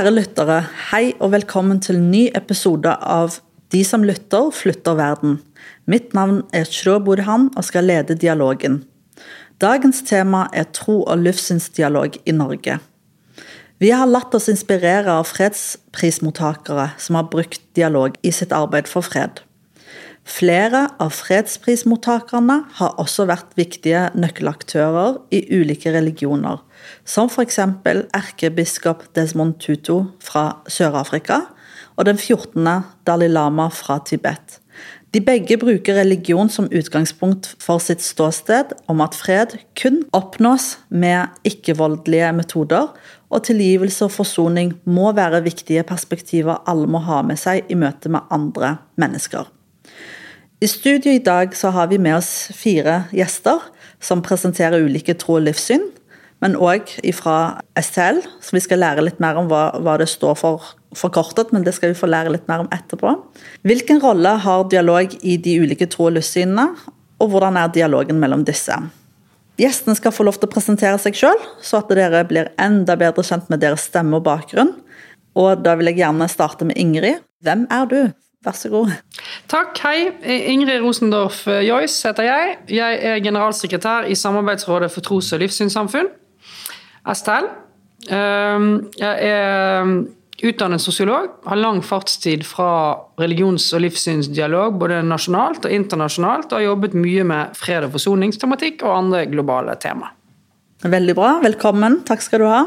Kjære lyttere, hei og velkommen til en ny episode av De som lytter, flytter verden. Mitt navn er Shro Burhan og skal lede dialogen. Dagens tema er tro- og livssynsdialog i Norge. Vi har latt oss inspirere av fredsprismottakere som har brukt dialog i sitt arbeid for fred. Flere av fredsprismottakerne har også vært viktige nøkkelaktører i ulike religioner, som f.eks. erkebiskop Desmond Tutu fra Sør-Afrika og den 14. Dalai Lama fra Tibet. De begge bruker religion som utgangspunkt for sitt ståsted om at fred kun oppnås med ikke-voldelige metoder, og tilgivelse og forsoning må være viktige perspektiver alle må ha med seg i møte med andre mennesker. I studio i dag så har vi med oss fire gjester som presenterer ulike tro- og livssyn, men òg fra STL, så vi skal lære litt mer om hva, hva det står for forkortet, men det skal vi få lære litt mer om etterpå. Hvilken rolle har dialog i de ulike tro- og livssynene, og hvordan er dialogen mellom disse? Gjestene skal få lov til å presentere seg sjøl, så at dere blir enda bedre kjent med deres stemme og bakgrunn. Og da vil jeg gjerne starte med Ingrid. Hvem er du? Vær så god. Takk. Hei. Ingrid Rosendorf Joyce heter jeg. Jeg er generalsekretær i Samarbeidsrådet for tros- og livssynssamfunn, STL. Jeg er utdannet sosiolog, har lang fartstid fra religions- og livssynsdialog både nasjonalt og internasjonalt, og har jobbet mye med fred- og forsoningstematikk og andre globale tema. Veldig bra. Velkommen. Takk skal du ha.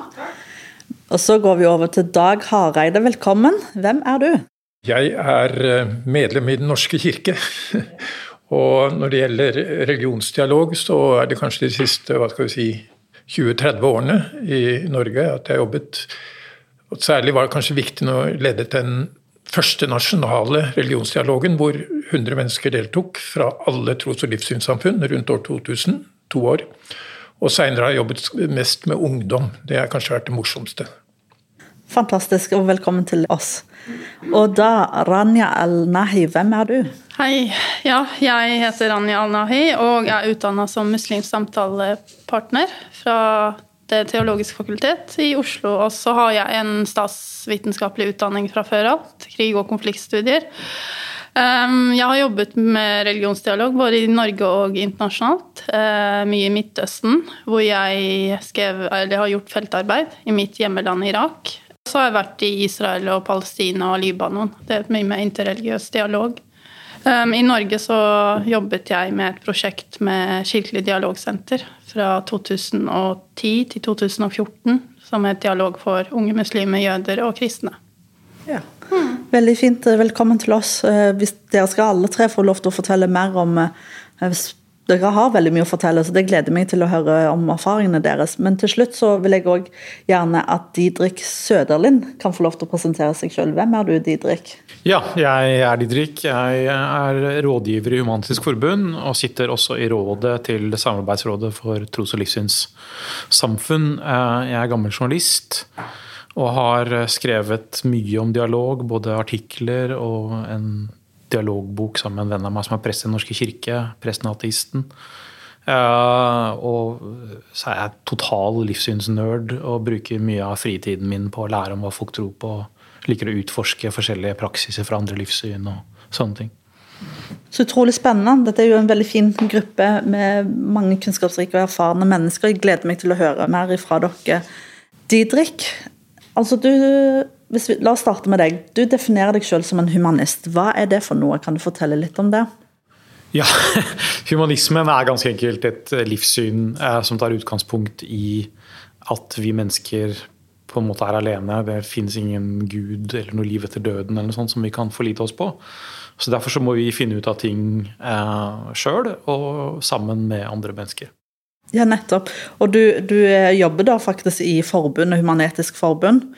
Og så går vi over til Dag Hareide. Velkommen. Hvem er du? Jeg er medlem i Den norske kirke. Og når det gjelder religionsdialog, så er det kanskje de siste hva skal vi si, 20-30 årene i Norge at jeg har jobbet og Særlig var det kanskje viktig når jeg ledet den første nasjonale religionsdialogen, hvor 100 mennesker deltok fra alle tros- og livssynssamfunn rundt år 2000. To år. Og seinere har jeg jobbet mest med ungdom. Det har kanskje vært det morsomste. Fantastisk, og velkommen til oss. Og da, Rania Al-Nahi, hvem er du? Hei. Ja, jeg heter Rania Al-Nahi og er utdanna som muslimsk samtalepartner fra Det teologiske fakultet i Oslo. Og så har jeg en statsvitenskapelig utdanning fra før av, krig- og konfliktstudier. Jeg har jobbet med religionsdialog både i Norge og internasjonalt. Mye i Midtøsten, hvor jeg skrev, har gjort feltarbeid i mitt hjemmeland Irak. Så har jeg vært i Israel og Palestina og Libanon. Det er mye mer interreligiøs dialog. I Norge så jobbet jeg med et prosjekt med Kirkelig dialogsenter fra 2010 til 2014, som er et dialog for unge muslimer, jøder og kristne. Ja. Veldig fint. Velkommen til oss. Hvis dere skal alle tre få lov til å fortelle mer om dere har veldig mye å fortelle, så det gleder meg til å høre om erfaringene deres. Men til slutt så vil jeg òg gjerne at Didrik Søderlind kan få lov til å presentere seg sjøl. Hvem er du, Didrik? Ja, jeg er Didrik. Jeg er rådgiver i Human-Etisk Forbund, og sitter også i rådet til Samarbeidsrådet for tros- og livssynssamfunn. Jeg er gammel journalist. Og har skrevet mye om dialog, både artikler og en dialogbok sammen med en venn av meg som er prest i Den norske kirke, presten og ateisten. Uh, og så er jeg total livssynsnerd og bruker mye av fritiden min på å lære om hva folk tror på. Liker å utforske forskjellige praksiser fra andre livssyn og sånne ting. Så utrolig spennende. Dette er jo en veldig fin gruppe med mange kunnskapsrike og erfarne mennesker. Jeg gleder meg til å høre mer fra dere. Didrik, altså du vi, la oss starte med deg. Du definerer deg selv som en humanist. Hva er det for noe? Kan du fortelle litt om det? Ja, Humanismen er ganske enkelt et livssyn eh, som tar utgangspunkt i at vi mennesker på en måte er alene. Det finnes ingen gud eller noe liv etter døden eller noe sånt som vi kan forlite oss på. Så Derfor så må vi finne ut av ting eh, sjøl og sammen med andre mennesker. Ja, nettopp. Og du, du jobber da faktisk i forbundet, Human-Etisk Forbund.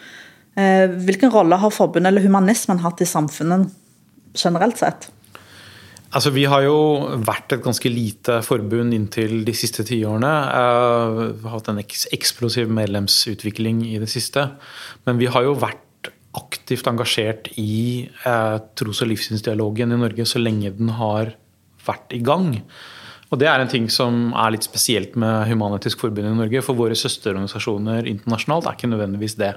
Hvilken rolle har forbundet eller humanismen hatt i samfunnet generelt sett? Altså, vi har jo vært et ganske lite forbund inntil de siste tiårene. Vi har hatt en eksplosiv medlemsutvikling i det siste. Men vi har jo vært aktivt engasjert i eh, tros- og livssynsdialogen i Norge så lenge den har vært i gang. Og Det er en ting som er litt spesielt med Human-Etisk Forbund i Norge. For våre søsterorganisasjoner internasjonalt er ikke nødvendigvis det.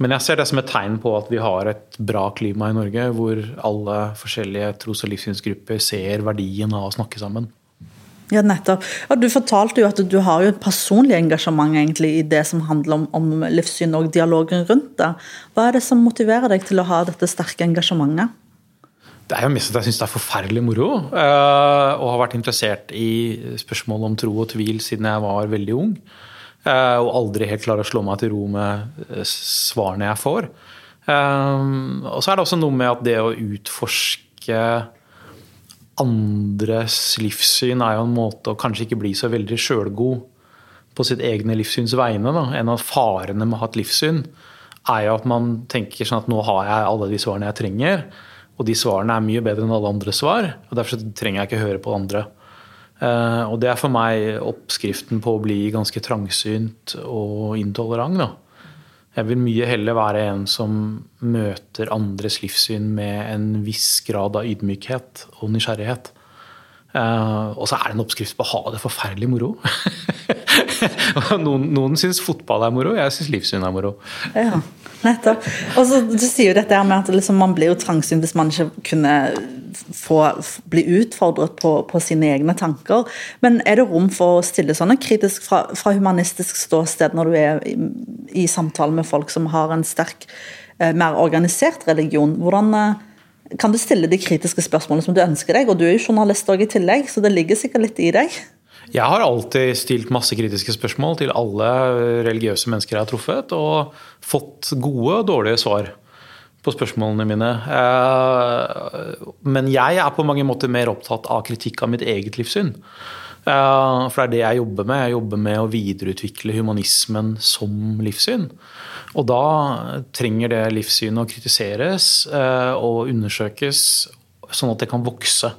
Men jeg ser det som et tegn på at vi har et bra klima i Norge, hvor alle forskjellige tros- og livssynsgrupper ser verdien av å snakke sammen. Ja, nettopp. Ja, du fortalte jo at du har jo et personlig engasjement egentlig i det som handler om, om livssyn og dialogen rundt det. Hva er det som motiverer deg til å ha dette sterke engasjementet? Det er jo mest at jeg syns det er forferdelig moro. Og har vært interessert i spørsmål om tro og tvil siden jeg var veldig ung. Uh, og aldri helt klarer å slå meg til ro med uh, svarene jeg får. og så er det også noe med at det å utforske andres livssyn er jo en måte å kanskje ikke bli så veldig sjølgod på sitt egne livssyns vegne. Da. En av farene med å ha et livssyn er jo at man tenker sånn at nå har jeg alle de svarene jeg trenger. Og de svarene er mye bedre enn alle andre svar, og derfor trenger jeg ikke høre på andre. Uh, og det er for meg oppskriften på å bli ganske trangsynt og intolerant. Da. Jeg vil mye heller være en som møter andres livssyn med en viss grad av ydmykhet og nysgjerrighet. Uh, og så er det en oppskrift på å ha det forferdelig moro. noen noen syns fotball er moro, jeg syns livssyn er moro. Ja, nettopp. Og så Du sier jo dette her med at liksom man blir jo trangsynt hvis man ikke kunne få bli utfordret på, på, sine egne tanker. Men er det rom for å stille sånne kritisk fra, fra humanistisk ståsted når du er i, i samtale med folk som har en sterk, eh, mer organisert religion? Hvordan eh, kan du stille de kritiske spørsmålene som du ønsker deg? Og du er jo journalist òg i tillegg, så det ligger sikkert litt i deg? Jeg har alltid stilt masse kritiske spørsmål til alle religiøse mennesker jeg har truffet, og fått gode og dårlige svar på spørsmålene mine. Eh, men jeg er på mange måter mer opptatt av kritikk av mitt eget livssyn. Eh, for det er det jeg jobber med. Jeg jobber med å videreutvikle humanismen som livssyn. Og da trenger det livssynet å kritiseres eh, og undersøkes, sånn at det kan vokse.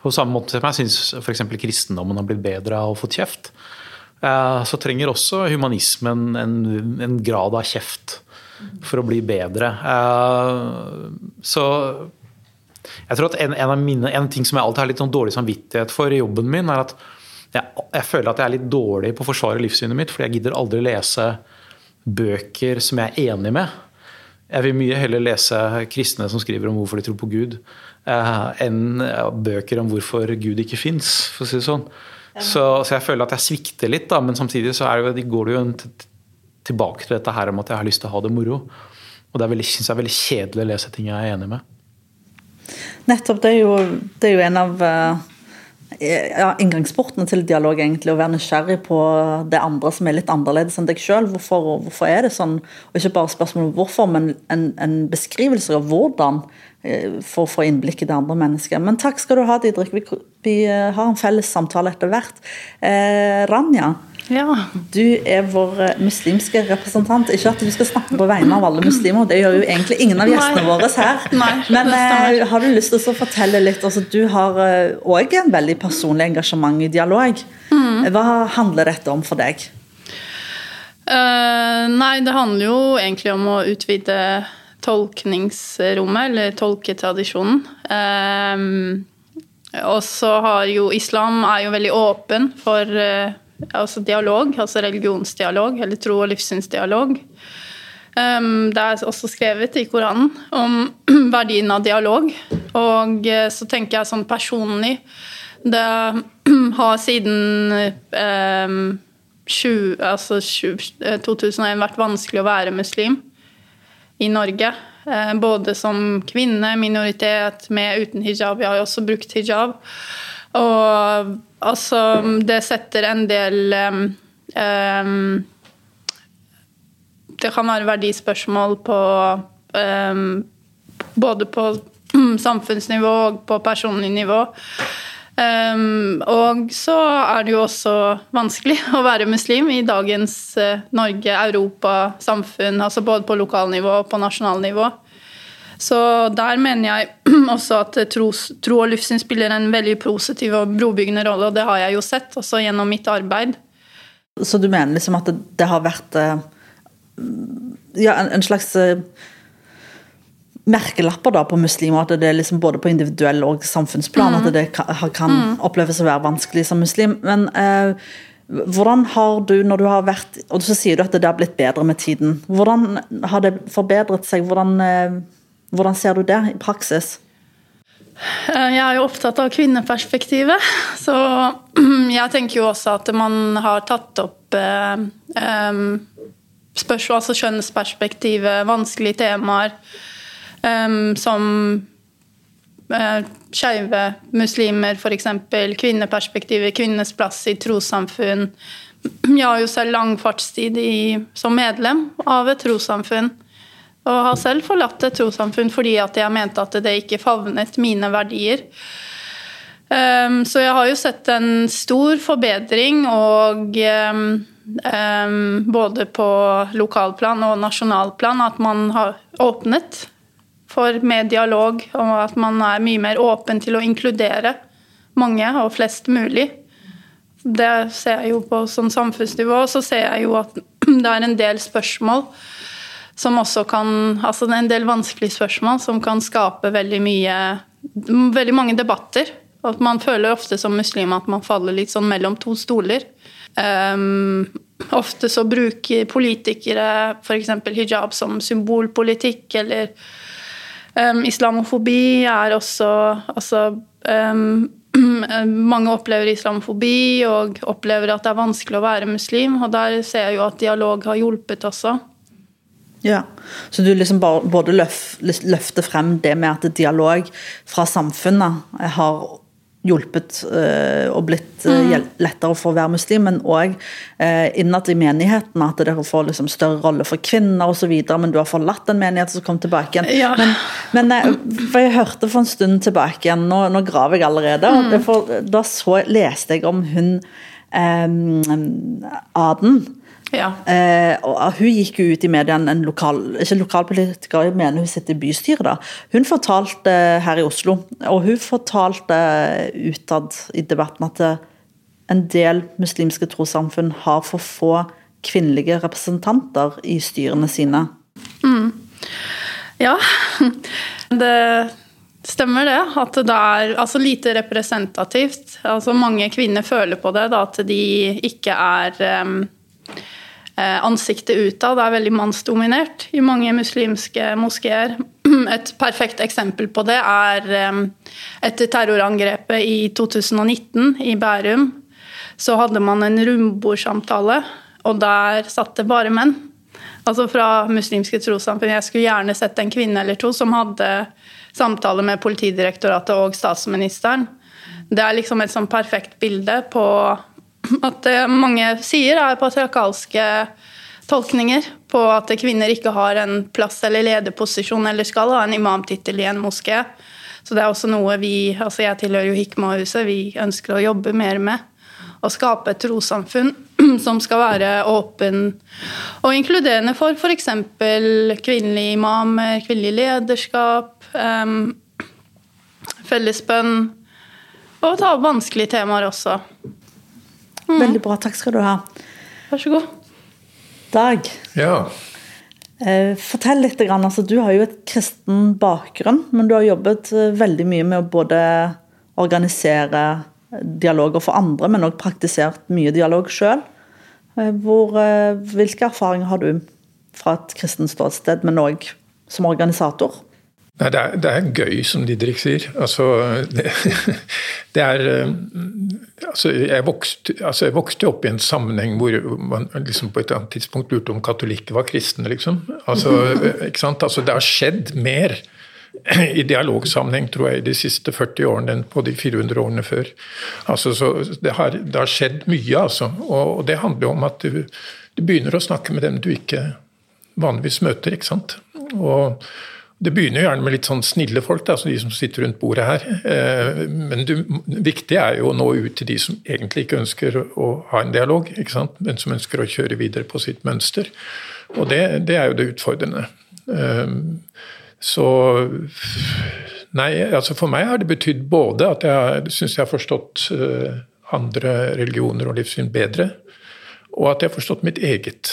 På samme måte som jeg syns f.eks. kristendommen har blitt bedre av å få kjeft, så trenger også humanismen en, en grad av kjeft for å bli bedre. Eh, så jeg tror at en, en, mine, en ting som jeg alltid har litt sånn dårlig samvittighet for i jobben min, er at jeg, jeg, føler at jeg er litt dårlig på å forsvare livssynet mitt, fordi jeg gidder aldri lese bøker som jeg er enig med. Jeg vil mye heller lese kristne som skriver om hvorfor de tror på Gud, eh, enn bøker om hvorfor Gud ikke fins, for å si det sånn. Så, så, jeg føler at jeg svikter litt, da, men samtidig så det, går det jo en tilbake til dette her om at jeg har lyst til å ha det moro. Og det syns jeg er veldig kjedelig å lese ting jeg er enig med. Nettopp. Det er jo, det er jo en av uh, ja, inngangsportene til dialog, egentlig. Å være nysgjerrig på det andre som er litt annerledes enn deg sjøl. Hvorfor, hvorfor, er det sånn? Og ikke bare spørsmål om hvorfor, men en, en beskrivelse av hvordan. Uh, for å få innblikk i det andre mennesket. Men takk skal du ha, Didrik. Vi, vi uh, har en felles samtale etter hvert. Ranja, ja. Du er vår eh, muslimske representant. Ikke at du skal snakke på vegne av alle muslimer, det gjør jo egentlig ingen av gjestene Nei. våre her. Nei, Men eh, har du lyst til å fortelle litt? Altså, du har òg eh, en veldig personlig engasjement i dialog. Mm. Hva handler dette om for deg? Uh, nei, det handler jo egentlig om å utvide tolkningsrommet, eller tolketradisjonen. Um, og så har jo islam er jo veldig åpen for uh, altså dialog, altså religionsdialog, eller tro- og livssynsdialog. Um, det er også skrevet i Koranen om verdien av dialog. Og eh, så tenker jeg sånn personlig Det har siden um, 20, altså 2001 eh, vært vanskelig å være muslim i Norge. Uh, både som kvinne, minoritet, med uten hijab. Jeg har jo også brukt hijab. Og altså Det setter en del um, Det kan være verdispørsmål på um, Både på samfunnsnivå og på personlig nivå. Um, og så er det jo også vanskelig å være muslim i dagens uh, Norge, Europa, samfunn. altså Både på lokalnivå og på nasjonalnivå. Så der mener jeg også at tro, tro og livssyn spiller en veldig positiv og brobyggende rolle, og det har jeg jo sett også gjennom mitt arbeid. Så du mener liksom at det, det har vært eh, ja, en, en slags eh, merkelapper da på muslimer, at det er liksom både på individuell og samfunnsplan mm. at det kan, kan mm. oppleves å være vanskelig som muslim. Men eh, Hvordan har du, når du har vært Og så sier du at det har blitt bedre med tiden. Hvordan har det forbedret seg? Hvordan, eh, hvordan ser du det i praksis? Eh, jeg er jo opptatt av kvinneperspektivet, så jeg tenker jo også at man har tatt opp eh, spørsmål, altså kjønnsperspektivet, vanskelige temaer, som eh, skeive muslimer, f.eks. Kvinneperspektivet, kvinnenes plass i trossamfunn. Jeg har jo selv lang fartstid som medlem av et trossamfunn. Og har selv forlatt et trossamfunn fordi at jeg mente at det ikke favnet mine verdier. Um, så jeg har jo sett en stor forbedring, og um, um, både på lokalplan og nasjonalplan, at man har åpnet for mer dialog, og at man er mye mer åpen til å inkludere mange og flest mulig. Det ser jeg jo på sånn samfunnsnivå. Så ser jeg jo at det er en del spørsmål som også kan Altså det er en del vanskelige spørsmål som kan skape veldig mye Veldig mange debatter. At man føler ofte som muslim at man faller litt sånn mellom to stoler. Um, ofte så bruker politikere f.eks. hijab som symbolpolitikk, eller um, islamofobi er også Altså um, mange opplever islamofobi og opplever at det er vanskelig å være muslim. Og der ser jeg jo at dialog har hjulpet også. Ja, Så du liksom både løfter frem det med at dialog fra samfunnet har hjulpet uh, og blitt uh, lettere for å være muslim, men òg uh, innad i menighetene. at dere får liksom større rolle for kvinner osv. Men du har forlatt en menighet som kom tilbake igjen. Ja. Men, men for jeg hørte for en stund tilbake igjen, nå, nå graver jeg allerede, mm. for, da så, leste jeg om hun Aden ja. Eh, og hun gikk jo ut i media, en lokal, ikke lokalpolitiker, jeg mener hun sitter i bystyret, da. Hun fortalte her i Oslo, og hun fortalte utad i debatten at en del muslimske trossamfunn har for få kvinnelige representanter i styrene sine. Mm. Ja, det stemmer det. At det er altså, lite representativt. Altså, mange kvinner føler på det, da, at de ikke er um, Eh, ansiktet utad er veldig mannsdominert i mange muslimske moskeer. Et perfekt eksempel på det er eh, etter terrorangrepet i 2019 i Bærum. Så hadde man en rundbordsamtale, og der satt det bare menn. Altså fra muslimske trossamfunn. Jeg skulle gjerne sett en kvinne eller to som hadde samtale med Politidirektoratet og statsministeren. Det er liksom et sånn perfekt bilde på at mange sier er patriarkalske tolkninger på at kvinner ikke har en plass eller lederposisjon eller skal ha en imamtittel i en moské. Så det er også noe vi, altså jeg tilhører jo Hikma-huset, vi ønsker å jobbe mer med. Å skape et trossamfunn som skal være åpen og inkluderende for f.eks. kvinnelige imamer, kvinnelig lederskap, um, fellesbønn og ta opp vanskelige temaer også. Mm. Veldig bra. Takk skal du ha. Vær så god. Dag. Ja. Eh, fortell litt. Altså, du har jo et kristen bakgrunn, men du har jobbet eh, veldig mye med å både organisere dialoger for andre, men òg praktisert mye dialog sjøl. Eh, hvilke erfaringer har du fra et kristent ståsted, men òg som organisator? Nei, det er, det er, gøy, som Didrik sier. Altså, det, det er eh, altså jeg, vokste, altså jeg, vokste, opp i en sammenheng hvor man liksom på et annet tidspunkt lurte om katolikker var kristne, liksom. Altså, altså, det har skjedd mer i dialogsammenheng, tror jeg, de siste 40 årene enn på de 400 årene før. Altså, det, har, det, har, skjedd mye, altså. Og, og det handler om at du, du begynner å snakke med dem du ikke vanligvis møter, ikke sant. Og det begynner gjerne med litt sånn snille folk, da, altså de som sitter rundt bordet her. Eh, men det viktige er jo å nå ut til de som egentlig ikke ønsker å ha en dialog, men som ønsker å kjøre videre på sitt mønster. Og det, det er jo det utfordrende. Eh, så Nei, altså for meg har det betydd både at jeg syns jeg har forstått eh, andre religioner og livssyn bedre, og at jeg har forstått mitt eget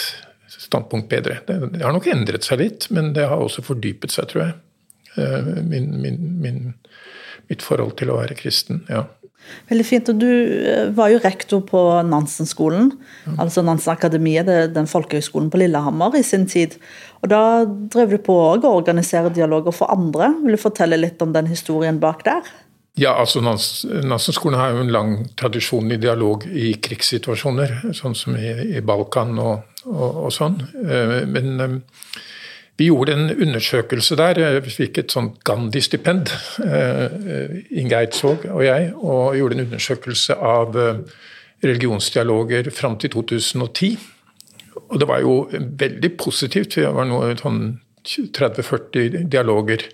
standpunkt bedre. Det, det, har nok endret seg litt, men det har også fordypet seg, tror jeg. Eh, min, min, min, mitt forhold til å være kristen. ja. Veldig fint. og Du eh, var jo rektor på Nansen-skolen, ja. altså Nansen-akademiet, den folkehøgskolen på Lillehammer i sin tid. Og Da drev du på å organisere dialoger for andre. Vil du fortelle litt om den historien bak der? Ja, altså Nansen-skolen har jo en lang tradisjon i dialog i krigssituasjoner, sånn som i, i Balkan og, og, og, sånn. Eh, men eh, vi gjorde en undersøkelse der. Vi fikk et sånt Gandhi-stipend, eh, Inge Eidsvåg og jeg, og gjorde en undersøkelse av eh, religionsdialoger fram til 2010. Og det var jo veldig positivt. Det var noe sånn 30-40 dialoger.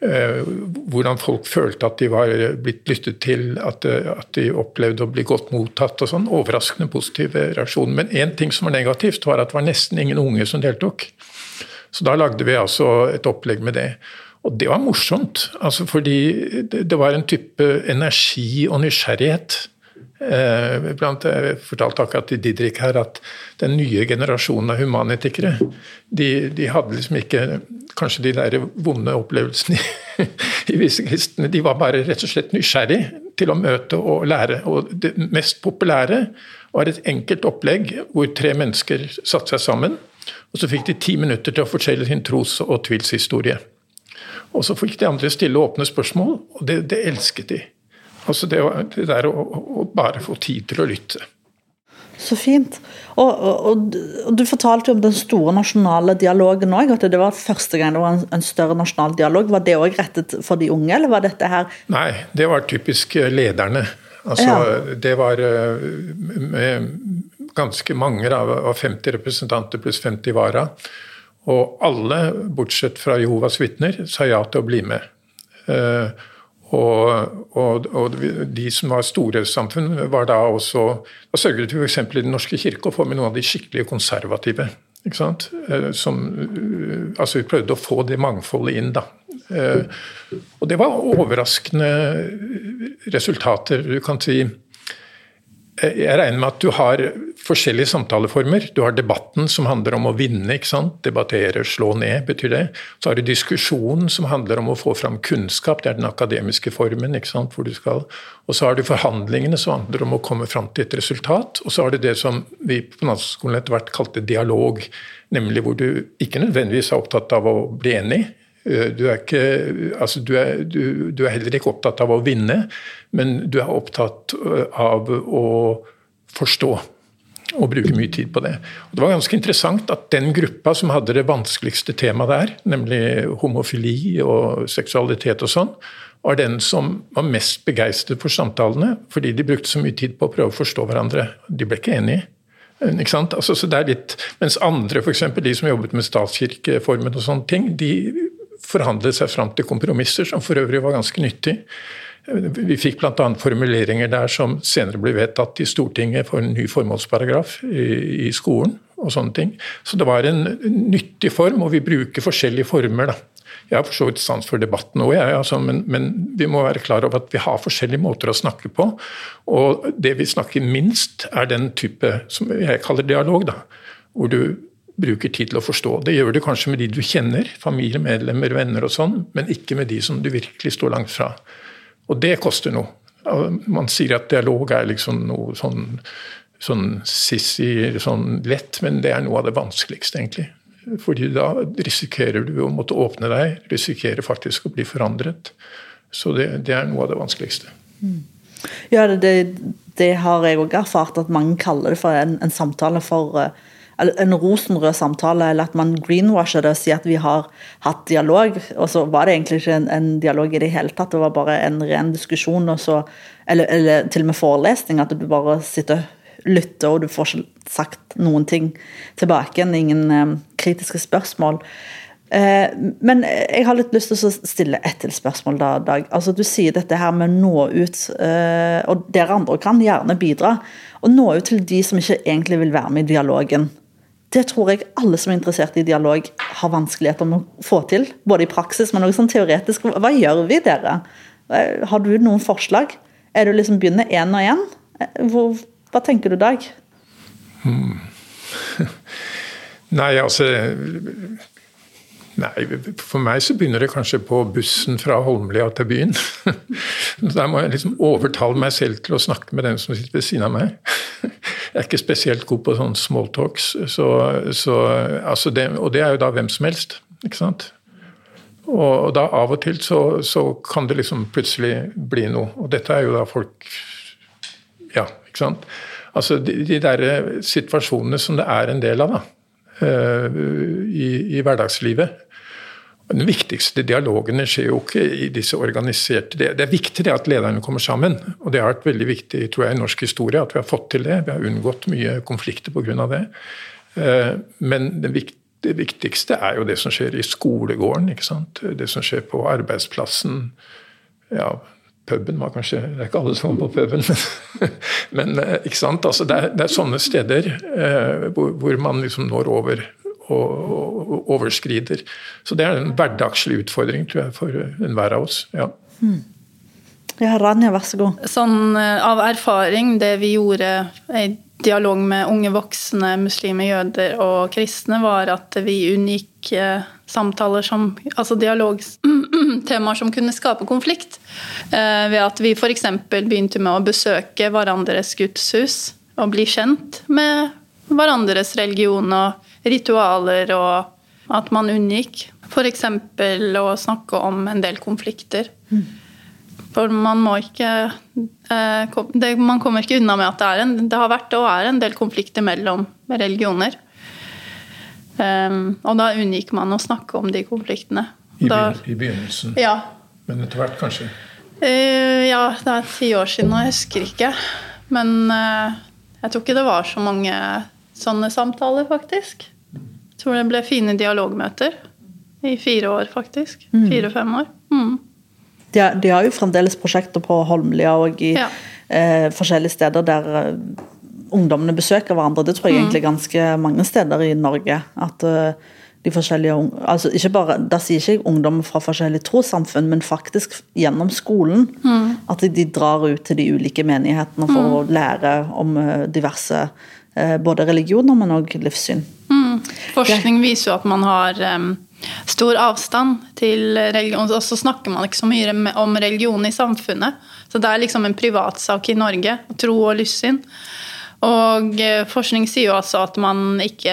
Eh, hvordan folk følte at de var blitt lyttet til, at, at de opplevde å bli godt mottatt. og sånn, Overraskende positiv reaksjon. Men én ting som var negativt, var at det var nesten ingen unge som deltok. Så da lagde vi altså et opplegg med det. Og det var morsomt, altså fordi det var en type energi og nysgjerrighet. Eh, blant, jeg fortalte akkurat til Didrik her at den nye generasjonen av humanetikere, de, de hadde liksom ikke kanskje de der vonde opplevelsene i, i visse kristne. De var bare rett og slett nysgjerrig til å møte og lære. Og det mest populære var et enkelt opplegg hvor tre mennesker satte seg sammen og så fikk de ti minutter til å fortelle sin tros- og tvilshistorie. Og så fikk de andre stille åpne spørsmål, og det, det elsket de. Altså det, det der å, å, bare få tid til å lytte. Så fint. Og, og, og, Du fortalte jo om den store nasjonale dialogen òg. At det var første gang det var en, en større nasjonal dialog. Var det òg rettet for de unge, eller var dette her Nei, det var typisk lederne. Altså, ja. Det var eh, ganske mange, av 50 representanter pluss 50 vara. Og alle, bortsett fra Jehovas vitner, sa ja til å bli med. Uh, og, og, og, de som var store samfunn, var da også Da sørget vi f.eks. i Den norske kirke å få med noen av de skikkelig konservative. Ikke sant? Uh, som, uh, altså Vi prøvde å få det mangfoldet inn, da. og det var overraskende resultater. Du kan si jeg regner med at du har forskjellige samtaleformer. Du har debatten som handler om å vinne. ikke sant? Debattere, slå ned, betyr det. Så har du diskusjonen som handler om å få fram kunnskap. Det er den akademiske formen. ikke sant, hvor du skal. Og så har du forhandlingene som handler om å komme fram til et resultat. Og så har du det som vi på Nansenskolen etter hvert kalte dialog. Nemlig hvor du ikke nødvendigvis er opptatt av å bli enig, Eh, du er, ikke, altså du, er, du, du er, heller ikke opptatt av å vinne, men du er opptatt eh, av å forstå. Og bruke mye tid på det. Og det var ganske interessant at den gruppa som hadde det vanskeligste temaet der, nemlig homofili og seksualitet og sånn, var den som var mest begeistret for samtalene, fordi de brukte så mye tid på å prøve å forstå hverandre. De ble ikke enige. Ikke sant? Altså, så det er litt, mens andre, f.eks. de som jobbet med statskirkeformen og sånne ting, de forhandlet seg fram til kompromisser, som for øvrig var ganske nyttig. Vi fikk bl.a. formuleringer der som senere ble vedtatt i Stortinget for en ny formålsparagraf i, skolen. og sånne ting. Så det var en nyttig form, og vi bruker forskjellige former. da. Jeg har for så vidt sans for debatten òg, altså, men, men, vi må være klar over at vi har forskjellige måter å snakke på. Og det vi snakker minst, er den type som jeg kaller dialog. da, Hvor du bruker tid til å forstå. Det gjør du kanskje med de du kjenner, familiemedlemmer, venner og sånn, men ikke med de som du virkelig står langt fra. Og det koster noe. Man sier at dialog er liksom noe sånn, sånn sissy, sånn lett, men det er noe av det vanskeligste, egentlig. Fordi da risikerer du å måtte åpne deg, risikerer faktisk å bli forandret. Så det, det er noe av det vanskeligste. Mm. Ja, det, det, har jeg òg erfart, at mange kaller det for en, en samtale for uh, en rosenrød samtale, eller at man greenwasher det og sier at vi har hatt dialog, og så var det egentlig ikke en, en dialog i det hele tatt, det var bare en ren diskusjon, så, eller, eller, til og med forelesning, at du bare sitter og lytter, og du får ikke sagt noen ting tilbake ingen eh, kritiske spørsmål. Eh, men jeg har litt lyst til å stille ett til spørsmål. da, Dag. Altså, du sier dette her med å nå ut, eh, og dere andre kan gjerne bidra. Å nå ut til de som ikke egentlig vil være med i dialogen. Det tror jeg alle som er interessert i dialog, har vanskeligheter med å få til. Både i praksis, men også sånn teoretisk. Hva gjør vi, dere? Eh, har du noen forslag? Er du liksom begynner én og én? Eh, hva tenker du, Dag? Hmm. Nei, altså Nei, For meg så begynner det kanskje på bussen fra Holmlia til byen. Der må jeg liksom overtale meg selv til å snakke med den som sitter ved siden av meg. Jeg er ikke spesielt god på sånne smalltalks, så, så, altså og det er jo da hvem som helst. ikke sant? Og da av og til så, så kan det liksom plutselig bli noe. Og dette er jo da folk Ja, ikke sant. Altså de, de derre situasjonene som det er en del av, da. Eh, I, i hverdagslivet. Den viktigste dialogene skjer jo ikke i disse organiserte Det, det er viktig det at lederne kommer sammen. Og det har vært veldig viktig tror jeg, i norsk historie at vi har fått til det. Vi har unngått mye konflikter pga. det. Eh, men det, viktigste er jo det som skjer i skolegården. ikke sant? Det som skjer på arbeidsplassen. Ja, puben var kanskje Det er ikke alle som var på puben, men, men eh, ikke sant? Altså, det, er, det er sånne steder eh, hvor, hvor, man liksom når over og, og, overskrider. Så det er en hverdagslig utfordring tror jeg, for enhver av oss. ja. Mm. Ja, Rania, vær så god. Sånn eh, av erfaring, det vi gjorde i dialog med unge voksne muslimer, jøder og kristne, var at vi unngikk eh, samtaler som Altså dialogtemaer som kunne skape konflikt. Eh, ved at vi f.eks. begynte med å besøke hverandres gudshus og bli kjent med hverandres religion og ritualer, og at man unngikk f.eks. å snakke om en del konflikter. Mm. For man må ikke eh, det, Man kommer ikke unna med at det, er en, det har vært og er en del konflikter mellom religioner. Um, og da unngikk man å snakke om de konfliktene. I, da, I, begynnelsen? Ja. Men etter hvert, kanskje? Uh, ja, det er ti år siden, og jeg husker ikke. Men uh, jeg tror ikke det var så mange sånne samtaler, faktisk. Jeg tror det ble fine dialogmøter i fire år, faktisk. Mm. Fire-fem år. Mm. De, de, har jo fremdeles prosjekter på Holmlia og i ja. eh, forskjellige steder der eh, ungdommene besøker hverandre. Det tror jeg mm. egentlig ganske mange steder i Norge. at uh, de forskjellige, altså ikke bare, Da sier ikke jeg ungdom fra forskjellige trossamfunn, men faktisk gjennom skolen. Mm. At de drar ut til de ulike menighetene for mm. å lære om uh, diverse både religioner, men òg livssyn. Mm. Forskning viser jo at man har um, stor avstand til religion. Og så snakker man ikke så mye om religion i samfunnet. Så det er liksom en privatsak i Norge, tro og livssyn. Og eh, forskning sier jo altså at man ikke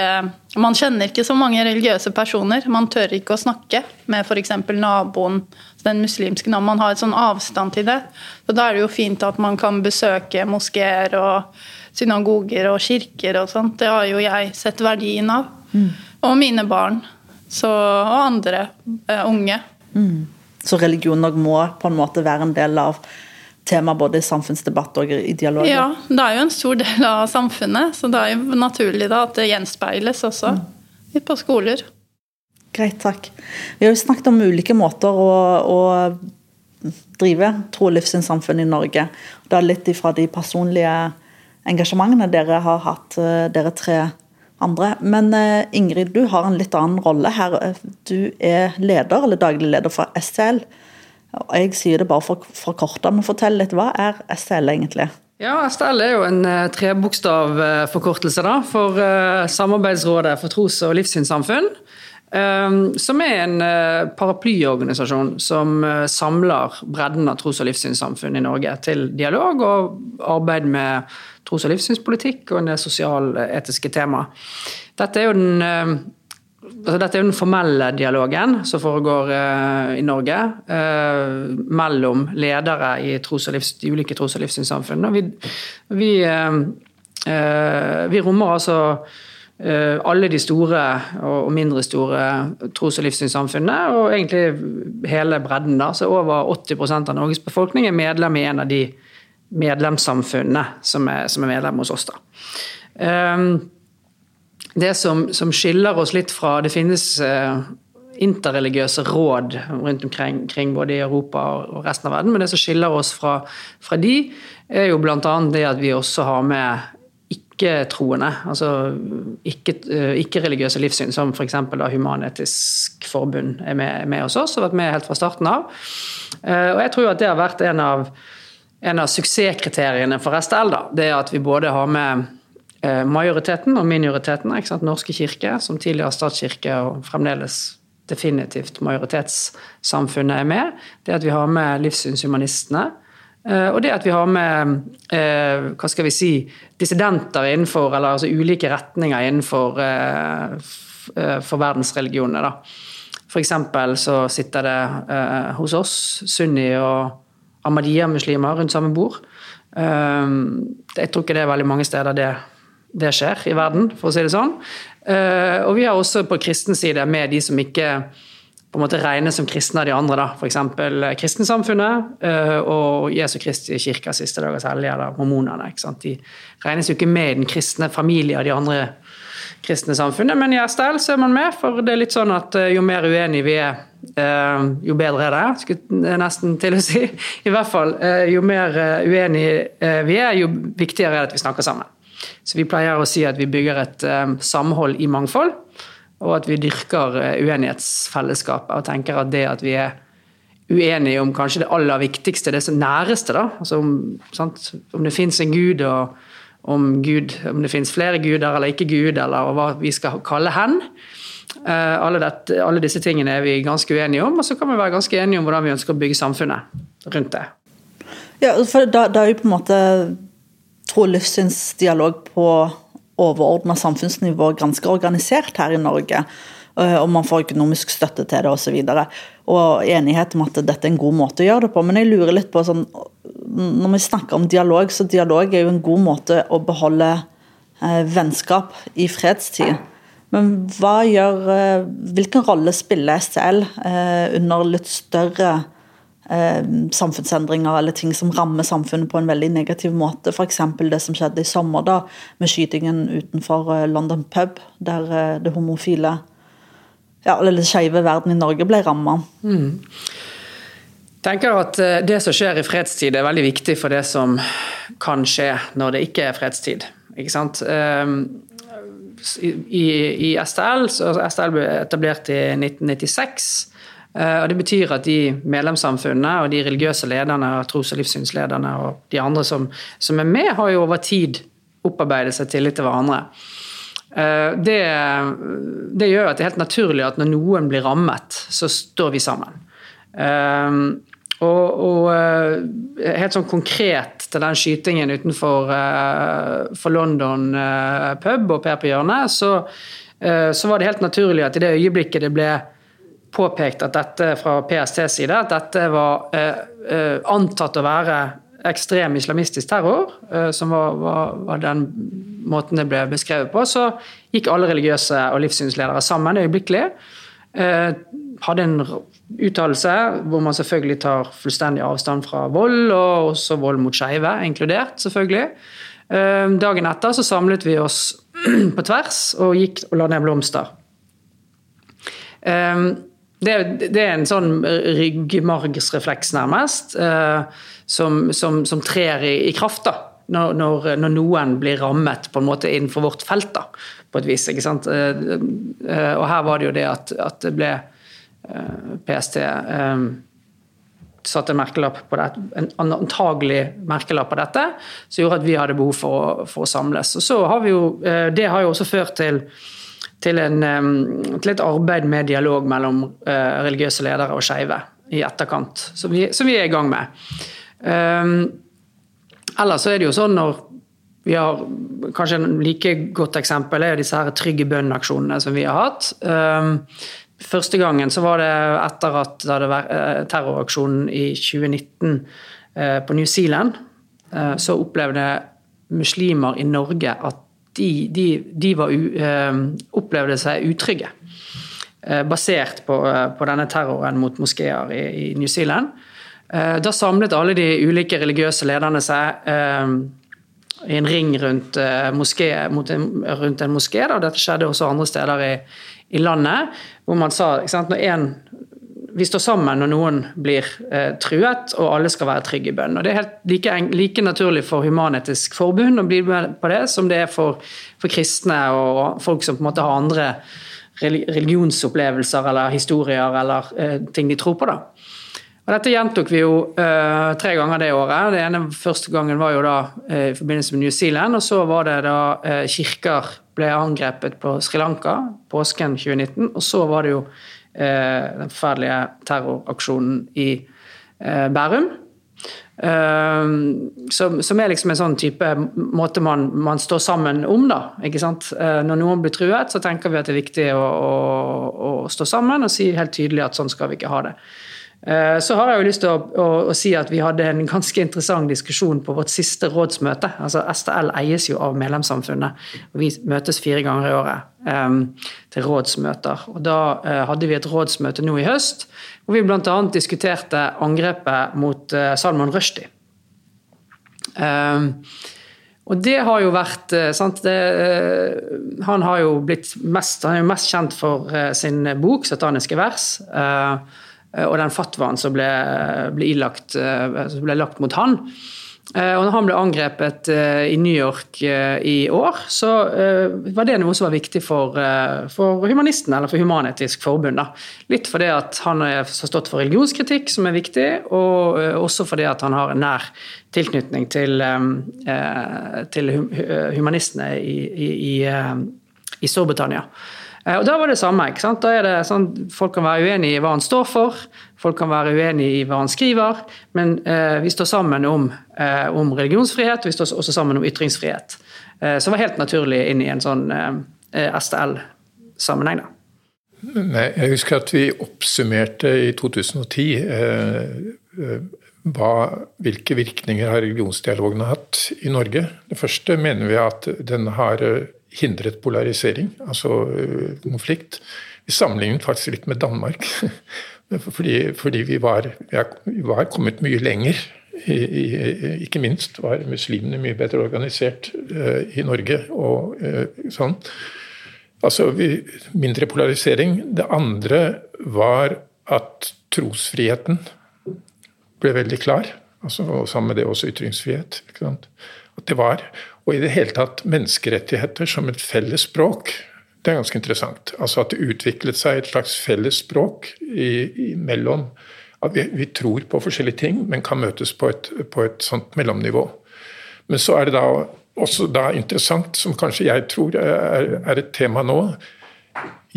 Man kjenner ikke så mange religiøse personer. Man tør ikke å snakke med f.eks. naboen, den muslimske naboen. Man har et sånn avstand til det. Så da er det jo fint at man kan besøke moskeer og synagoger og kirker og sånt. Det har jo jeg sett verdien av. Mm. Og mine barn. Så, og andre uh, unge. Mm. Så religion nok må på en måte være en del av tema både i samfunnsdebatt og i dialog? Ja, det er jo en stor del av samfunnet, så det er jo naturlig da at det gjenspeiles også mm. på skoler. Greit, takk. Vi har jo snakket om ulike måter å, å drive tro- og livssynssamfunn i Norge. Det er litt ifra de personlige engasjementene dere har hatt, eh, dere tre andre. Men eh, Ingrid, du har en litt annen rolle her. Du er leder, eller daglig leder for STL. Jeg sier det bare for, forkorta, men fortell litt. Hva er STL egentlig? Ja, STL er jo en uh, trebokstavforkortelse da, for Samarbeidsrådet for tros- og livssynssamfunn. Som er en paraplyorganisasjon som samler bredden av tros- og livssynssamfunn i Norge til dialog og arbeid med tros- og livssynspolitikk og en del sosialetiske tema. Dette er jo den altså Dette er den formelle dialogen som foregår uh, i Norge uh, mellom ledere i livs, de ulike tros- og livssynssamfunnene. Vi, vi, vi, rommer altså alle de store og mindre store tros- og livssynssamfunnene, og egentlig hele bredden. da, så Over 80% av Norges befolkning er medlem i en av de medlemssamfunnene som er, som er medlem hos oss. da. Um, det som, som, skiller oss litt fra Det finnes eh, interreligiøse råd rundt omkring både i Europa og resten av verden, men det som skiller oss fra, fra de, er jo bl.a. det at vi også har med ikke-troende, altså ikke-religiøse ikke livssyn, som f.eks. Human-Etisk Forbund er med, med, hos oss og har vært med helt fra starten av. Eh, og jeg tror at det har vært en av, en av suksesskriteriene for STL. Da. Det er at vi både har med Eh, majoriteten og minoriteten. Ikke sant? Norske kirke, som tidligere statskirke og fremdeles definitivt majoritetssamfunnet er med. Det at vi har med livssynshumanistene. Eh, og det at vi har med eh, hva skal vi si, dissidenter innenfor, eller altså ulike retninger innenfor for verdensreligionene. da. F.eks. så sitter det hos oss sunni- og ahmadiyya-muslimer rundt samme bord. Um, jeg tror ikke det er veldig mange steder det, det skjer i verden, for å si det sånn. Uh, og vi har også på kristen side med de som ikke på en måte regnes som kristne av de andre. da, F.eks. Kristensamfunnet uh, og Jesu Kristi kirke siste dagers hellige, eller mormonene. De regnes jo ikke med i den kristne familie av de andre kristne samfunnet. Men i STL så er man med, for det er litt sånn at eh, jo mer uenige vi er, eh, jo bedre er det. Skulle nesten til å si. I hvert fall, eh, jo mer uenige vi er, jo viktigere er det at vi snakker sammen. Så vi pleier å si at vi bygger et samhold i mangfold, og at vi dyrker uenighetsfellesskapet og tenker at det at vi er uenige om kanskje det aller viktigste, det som næreste, da. Altså om, om det fins en gud og om, Gud, om det finnes flere guder eller ikke Gud, eller hva vi skal kalle hen. Eh, alle, dette, alle, disse tingene er vi ganske uenige om, og så kan vi være ganske enige om hvordan vi ønsker å bygge samfunnet rundt det. Ja, for da, da er jo på en måte tro- og livssynsdialog på overordna samfunnsnivå ganske organisert her i Norge. Eh, og man får økonomisk støtte til det osv. Og, og enighet om at dette er en god måte å gjøre det på. Men jeg lurer litt på sånn når vi snakker om dialog, så dialog er jo en god måte å beholde eh, vennskap i fredstid. Men hva gjør, eh, hvilken rolle spiller STL eh, under litt større eh, samfunnsendringer eller ting som rammer samfunnet på en veldig negativ måte? F.eks. det som skjedde i sommer da, med skytingen utenfor eh, London pub, der det homofile ja, eller skeive verden i Norge ble ramma. Mm tenker at eh, det som skjer i fredstid er veldig viktig for det som kan skje når det ikke er fredstid. Ikke sant? Ehm, I, i STL, så STL ble etablert i 1996. Eh, og Det betyr at de medlemssamfunnene og de religiøse lederne, og tros- og livssynslederne og de andre som, som, er med, har jo over tid opparbeidet seg tillit til hverandre. Eh, det, det, gjør at det er helt naturlig at når noen blir rammet, så står vi sammen. Ehm, og, og, eh, helt sånn konkret til den skytingen utenfor for London pub og Per på hjørnet, så, så, var det helt naturlig at i det øyeblikket det ble påpekt at dette fra PSTs side at dette var antatt å være ekstrem islamistisk terror, som var, var, var, den måten det ble beskrevet på, så gikk alle religiøse og livssynsledere sammen øyeblikkelig. Hadde en uttalelse hvor man selvfølgelig tar fullstendig avstand fra vold, og også vold mot skeive inkludert, selvfølgelig. Ehm, dagen etter så samlet vi oss på tvers og gikk og la ned blomster. Ehm, det, det er en sånn ryggmargsrefleks, nærmest, eh, som, som, som trer i, i kraft da, når, når, noen blir rammet på en måte innenfor vårt felt, da, på et vis. ikke sant? Eh, eh, og her var det jo det at, at det ble PST satte en merkelapp på det, en antagelig merkelapp på dette, som gjorde at vi hadde behov for å, for å samles. Og så har vi jo, Det har jo også ført til, til, en, til et arbeid med dialog mellom religiøse ledere og skeive i etterkant, som vi, som vi, er i gang med. Ellers så er det jo sånn når vi har Kanskje en like godt eksempel er disse her Trygge bønn-aksjonene som vi har hatt. Første gangen så var det etter at det hadde vært eh, terroraksjonen i 2019 eh, på New Zealand. Eh, så opplevde muslimer i Norge at de, de, de var, opplevde seg utrygge. Basert på, på, denne terroren mot moskeer i, i, New Zealand. Da samlet alle de ulike religiøse lederne seg i en ring rundt, moské, en, rundt en moské. Dette skjedde også andre steder i, i landet, hvor man sa at når en, vi står sammen når noen blir eh, truet, og alle skal være trygge i bønn. Og Det er helt like, like, naturlig for Human-Etisk Forbund å bli med på det, som det er for, for, kristne og folk som på en måte har andre religionsopplevelser eller historier eller eh, ting de tror på. da. Og Dette gjentok vi jo eh, tre ganger det året. Det ene Første gangen var jo da uh, i forbindelse med New Zealand, og så var det da uh, kirker ble angrepet på Sri Lanka påsken 2019. Og så var det jo den forferdelige terroraksjonen i Bærum. Som, som, er liksom en sånn type måte man, man, står sammen om, da. ikke sant? Når noen blir truet, så tenker vi at det er viktig å, å, å stå sammen og si helt tydelig at sånn skal vi ikke ha det. Eh, så har jeg jo lyst til å, å, å, si at vi hadde en ganske interessant diskusjon på vårt siste rådsmøte. Altså STL eies jo av medlemssamfunnet, og vi møtes fire ganger i året um, til rådsmøter. Og Da uh, hadde vi et rådsmøte nå i høst hvor vi bl.a. diskuterte angrepet mot uh, Salman Rushdie. Um, og det har jo vært sant, det, Han har jo blitt mest, han er jo mest kjent for sin bok 'Sataniske vers'. Uh, og den fatwaen som ble, ble, ilagt, eh, som ble lagt mot han. Eh, og når han ble angrepet i New York i år, så var det noe som var viktig for, for humanistene, eller for Human-Etisk Forbund. Da. Litt fordi at han har stått for religionskritikk, som er viktig, og også fordi at han har en nær tilknytning til, til humanistene i, i, i, i Storbritannia. Eh, og Da var det samme. ikke sant? Da er det sånn, Folk kan være uenig i hva han står for, folk kan være uenig i hva han skriver, men eh, vi står sammen om, eh, om, religionsfrihet, og vi står også sammen om ytringsfrihet. Eh, det var helt naturlig inn i en sånn eh, STL-sammenheng. da. Jeg husker at vi oppsummerte i 2010 eh, hva, hvilke virkninger har religionsdialogene hatt i Norge. Det første mener vi at den har hindret polarisering, altså øh, konflikt. Vi sammenlignet faktisk litt med Danmark. Fordi, fordi vi, var, vi, var, kommet mye lenger. I, i, ikke minst var muslimene mye bedre organisert uh, i Norge. og uh, sånn. Altså vi, mindre polarisering. Det andre var at trosfriheten ble veldig klar. Altså, og sammen med det også ytringsfrihet. At det var, og i det hele tatt menneskerettigheter som et felles språk. Det er ganske interessant. Altså At det utviklet seg et slags felles språk mellom at vi, vi, tror på forskjellige ting, men kan møtes på et, på et sånt mellomnivå. Men så er det da også da interessant, som kanskje jeg tror er, er et tema nå.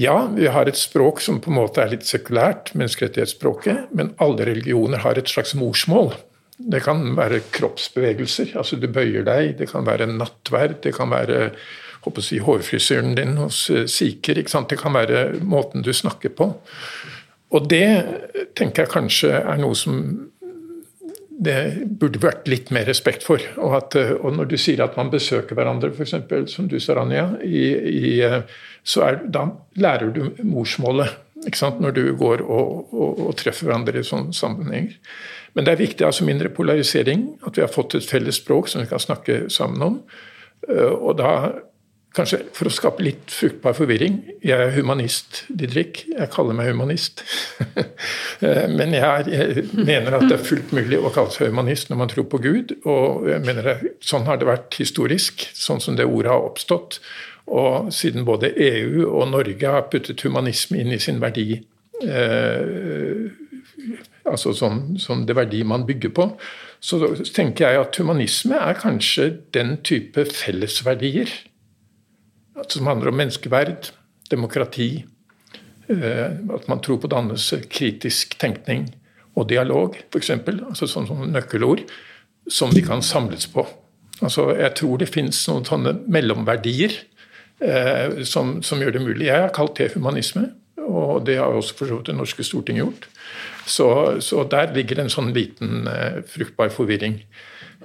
Ja, vi har et språk som på en måte er litt sekulært, menneskerettighetsspråket, men alle religioner har et slags morsmål. Det kan være kroppsbevegelser, altså du bøyer deg, det kan være nattverd, det kan være håper å si, hårfrisyren din hos eh, sikher. Det kan være måten du snakker på. Og det tenker jeg kanskje er noe som det burde vært litt mer respekt for. Og, at, eh, og når du sier at man besøker hverandre, f.eks., som du sa, Rania, i, i, eh, så er, da lærer du morsmålet. Når du går og, og, og treffer hverandre i sånne sammenhenger. Men det er viktig, altså mindre polarisering, at vi har fått et felles språk som vi kan snakke sammen om. Eh, og da, kanskje for å skape litt fruktbar forvirring Jeg er humanist, Didrik. Jeg kaller meg humanist. Eh, men jeg, jeg, mener at det er fullt mulig å kalle seg humanist når man tror på Gud. Og jeg mener det, sånn har det vært historisk, sånn som det ordet har oppstått. Og siden både EU og Norge har puttet humanisme inn i sin verdi eh, altså som, som det verdi man bygger på, så tenker jeg at humanisme er kanskje den type fellesverdier som handler om menneskeverd, demokrati, eh, at man tror på dannelse, kritisk tenkning og dialog, f.eks. Altså sånn nøkkelord som vi kan samles på. Altså, jeg tror det finnes noen sånne mellomverdier eh, som, som, gjør det mulig. Jeg har kalt det humanisme, og det har også for så vidt det norske storting gjort. Så, så, der ligger en sånn liten uh, fruktbar forvirring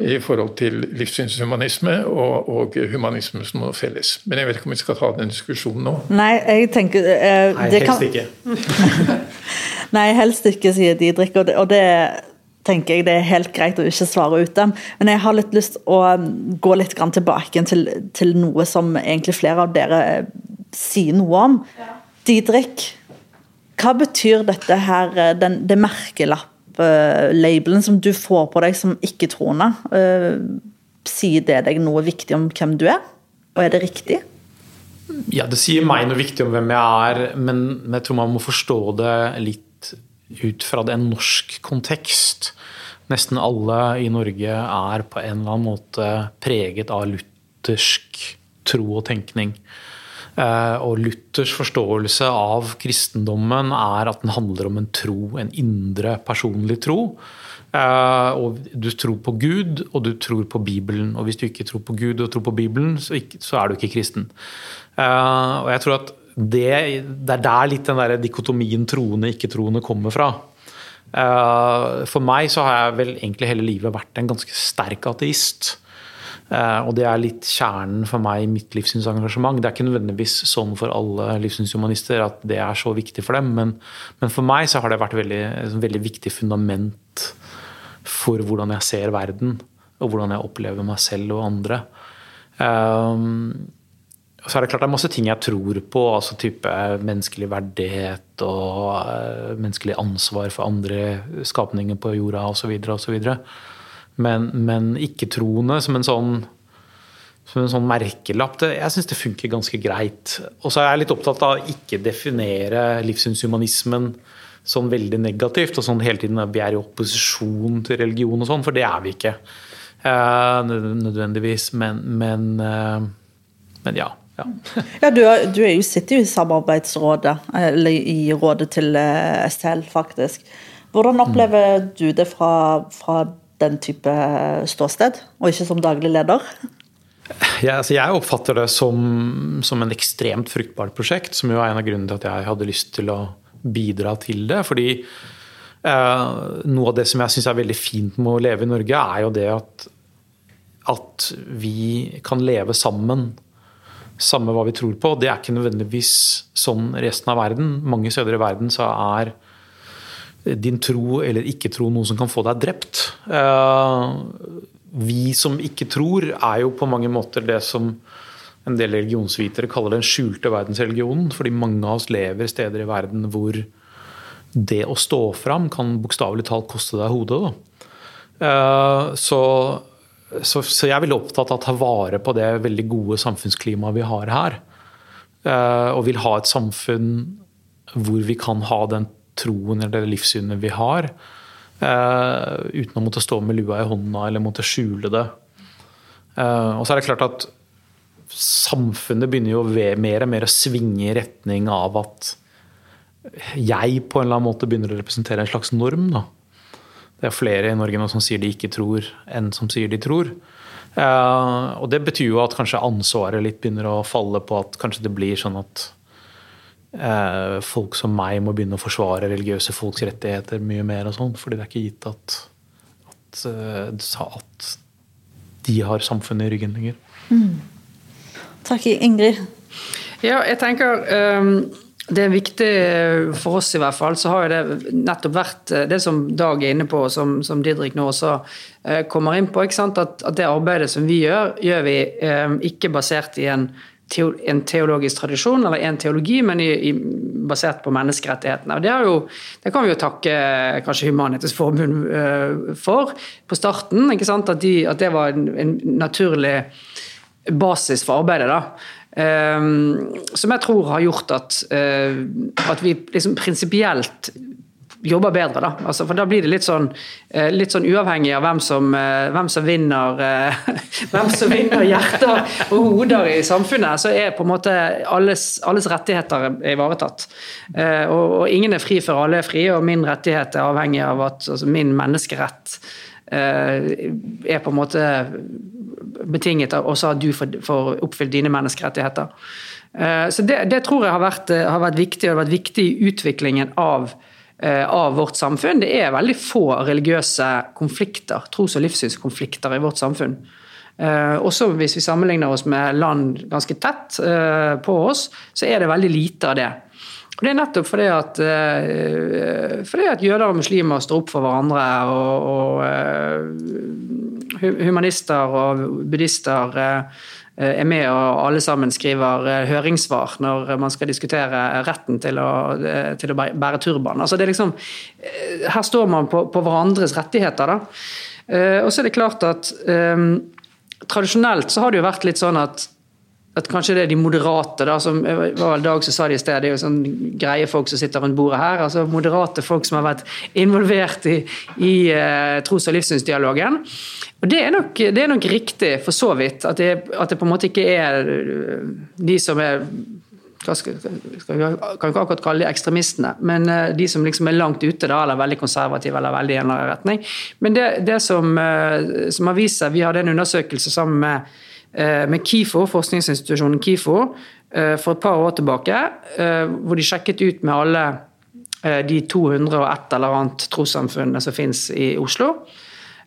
i forhold til livssynshumanisme og, og, humanisme som noe felles. Men jeg vet ikke om vi skal ta den diskusjonen nå. Nei, jeg tenker Eh, Nei, helst kan... ikke. Nei, helst ikke, sier Didrik. Og det, og det, tenker jeg det er helt greit å ikke svare ut dem. Men jeg har litt lyst å um, gå litt tilbake til, til noe som egentlig flere av dere sier noe om. Ja. Didrik, hva betyr dette her, eh, den, det merkelapp-labelen som du får på deg som ikke-troende? Uh, sier det deg noe viktig om hvem du er, og er det riktig? Ja, det sier meg noe viktig om hvem jeg er, men jeg tror man må forstå det litt ut fra det, en norsk kontekst. Nesten alle i Norge er på en eller annen måte preget av luthersk tro og tenkning. Og Luthers forståelse av kristendommen er at den handler om en tro, en indre personlig tro. Og du tror på Gud, og du tror på Bibelen. Og hvis du ikke tror på Gud og tror på Bibelen, så, er du ikke kristen. Og jeg tror at det, det er der litt den der dikotomien troende, ikke-troende kommer fra. For meg så har jeg vel egentlig hele livet vært en ganske sterk ateist. Eh, og det er litt kjernen for meg i mitt livssynsengasjement. Det er ikke nødvendigvis sånn for alle livssynshumanister at det er så viktig for dem, men, men for meg så har det vært et veldig, veldig viktig fundament for hvordan jeg ser verden, og hvordan jeg opplever meg selv og andre. Um, så er det klart det er masse ting jeg tror på, altså type menneskelig verdighet og uh, menneskelig ansvar for andre skapninger på jorda osv. osv. Men, men ikke-troende som en sånn som en sånn merkelapp. Jeg syns det funker ganske greit. Og så er jeg litt opptatt av å ikke definere livssynshumanismen sånn veldig negativt. og sånn hele tiden at Vi er i opposisjon til religion og sånn, for det er vi ikke. Uh, nødvendigvis. Men, men, uh, men ja. Ja. ja du, er, du, er jo, sitter jo i samarbeidsrådet, eller i rådet til uh, STL, faktisk. Hvordan opplever du det fra, fra den type ståsted, og ikke som daglig leder? Ja, altså jeg oppfatter det som, som en ekstremt fruktbart prosjekt, som jo er en av grunnene til at jeg hadde lyst til å bidra til det. fordi eh, noe av det som jeg syns er veldig fint med å leve i Norge, er jo det at, at vi kan leve sammen. Samme hva vi tror på. Det er ikke nødvendigvis sånn resten av verden. Mange steder i verden så er din tro eller ikke-tro noe som kan få deg drept. Eh, vi som ikke tror, er jo på mange måter det som en del religionsvitere kaller den skjulte verdensreligionen. Fordi mange av oss lever steder i verden hvor det å stå fram kan bokstavelig talt koste deg hodet. Eh, så, så, så, jeg er veldig opptatt av å ta vare på det veldig gode samfunnsklimaet vi har her. Eh, og vil ha et samfunn hvor vi kan ha den troen eller livssynet vi har. Uh, uten å måtte stå med lua i hånda eller måtte skjule det. Uh, og så er det klart at samfunnet begynner jo mer og mer å svinge i retning av at jeg på en eller annen måte begynner å representere en slags norm. Da. Det er flere i Norge nå som sier de ikke tror, enn som sier de tror. Eh, og det betyr jo at kanskje ansvaret litt begynner å falle på at kanskje det blir sånn at eh, folk som meg må begynne å forsvare religiøse folks rettigheter mye mer. og sånn, fordi det er ikke gitt at, at, eh, at de har samfunnet i ryggen lenger. Mm. Takk, Ingrid. Ja, jeg tenker um, det er viktig for oss i hvert fall. Så har det nettopp vært eh, det som Dag er inne på, som, som Didrik nå også uh, kommer inn på. At, at, det arbeidet som vi gjør, gjør vi um, ikke basert i en en teologisk tradisjon eller en teologi, men i, i, basert på menneskerettighetene. Og det, jo, det, kan vi jo takke kanskje Humanitets Forbund uh, for på starten. At, de, at, det var en, en, naturlig basis for arbeidet. Um, som jeg tror har gjort at, uh, at vi liksom prinsipielt jobber bedre. Da. Altså, for da blir det litt sånn, eh, litt sånn uavhengig av hvem som, eh, hvem som, vinner eh, hvem som vinner hjerter og hoder i samfunnet, så er på en måte alles, alles rettigheter ivaretatt. Og, og, ingen er fri før alle er frie, og min rettighet er avhengig av at altså, min menneskerett er på en måte betinget av også at du får, oppfylt dine menneskerettigheter. Så det, det, tror jeg har vært, har vært viktig, og har vært viktig i utviklingen av av vårt samfunn. Det er veldig få religiøse konflikter, tros- og livssynskonflikter i vårt samfunn. Eh, også hvis vi sammenligner oss med land ganske tett eh, på oss, så er det veldig lite av det. Og det er nettopp fordi at, fordi at jøder og muslimer står opp for hverandre, og, og humanister og buddhister Eh, er med og alle sammen skriver eh, høringssvar når man skal diskutere retten til å, eh, til å bære turban. Altså det er liksom, her står man på, på hverandres rettigheter. Da. Og så er det klart at um, tradisjonelt så har det jo vært litt sånn at at kanskje det er de moderate, da, som var vel Dag som sa det i sted, det er jo sånn greie folk som sitter rundt bordet her. altså Moderate folk som har vært involvert i, i uh, tros- og livssynsdialogen. Og det er, nok, det er nok, riktig, for så vidt. At det, at det, på en måte ikke er de som er skal, skal kan ikke akkurat kalle de ekstremistene, men eh, de som liksom er langt ute, da, eller veldig konservative eller veldig i en eller annen retning. Men det, det som, eh, som, har vist seg Vi hadde en undersøkelse sammen med, eh, med KIFO, forskningsinstitusjonen KIFO for et par år tilbake, hvor de sjekket ut med alle de 201 eller annet trossamfunnene som finnes i Oslo.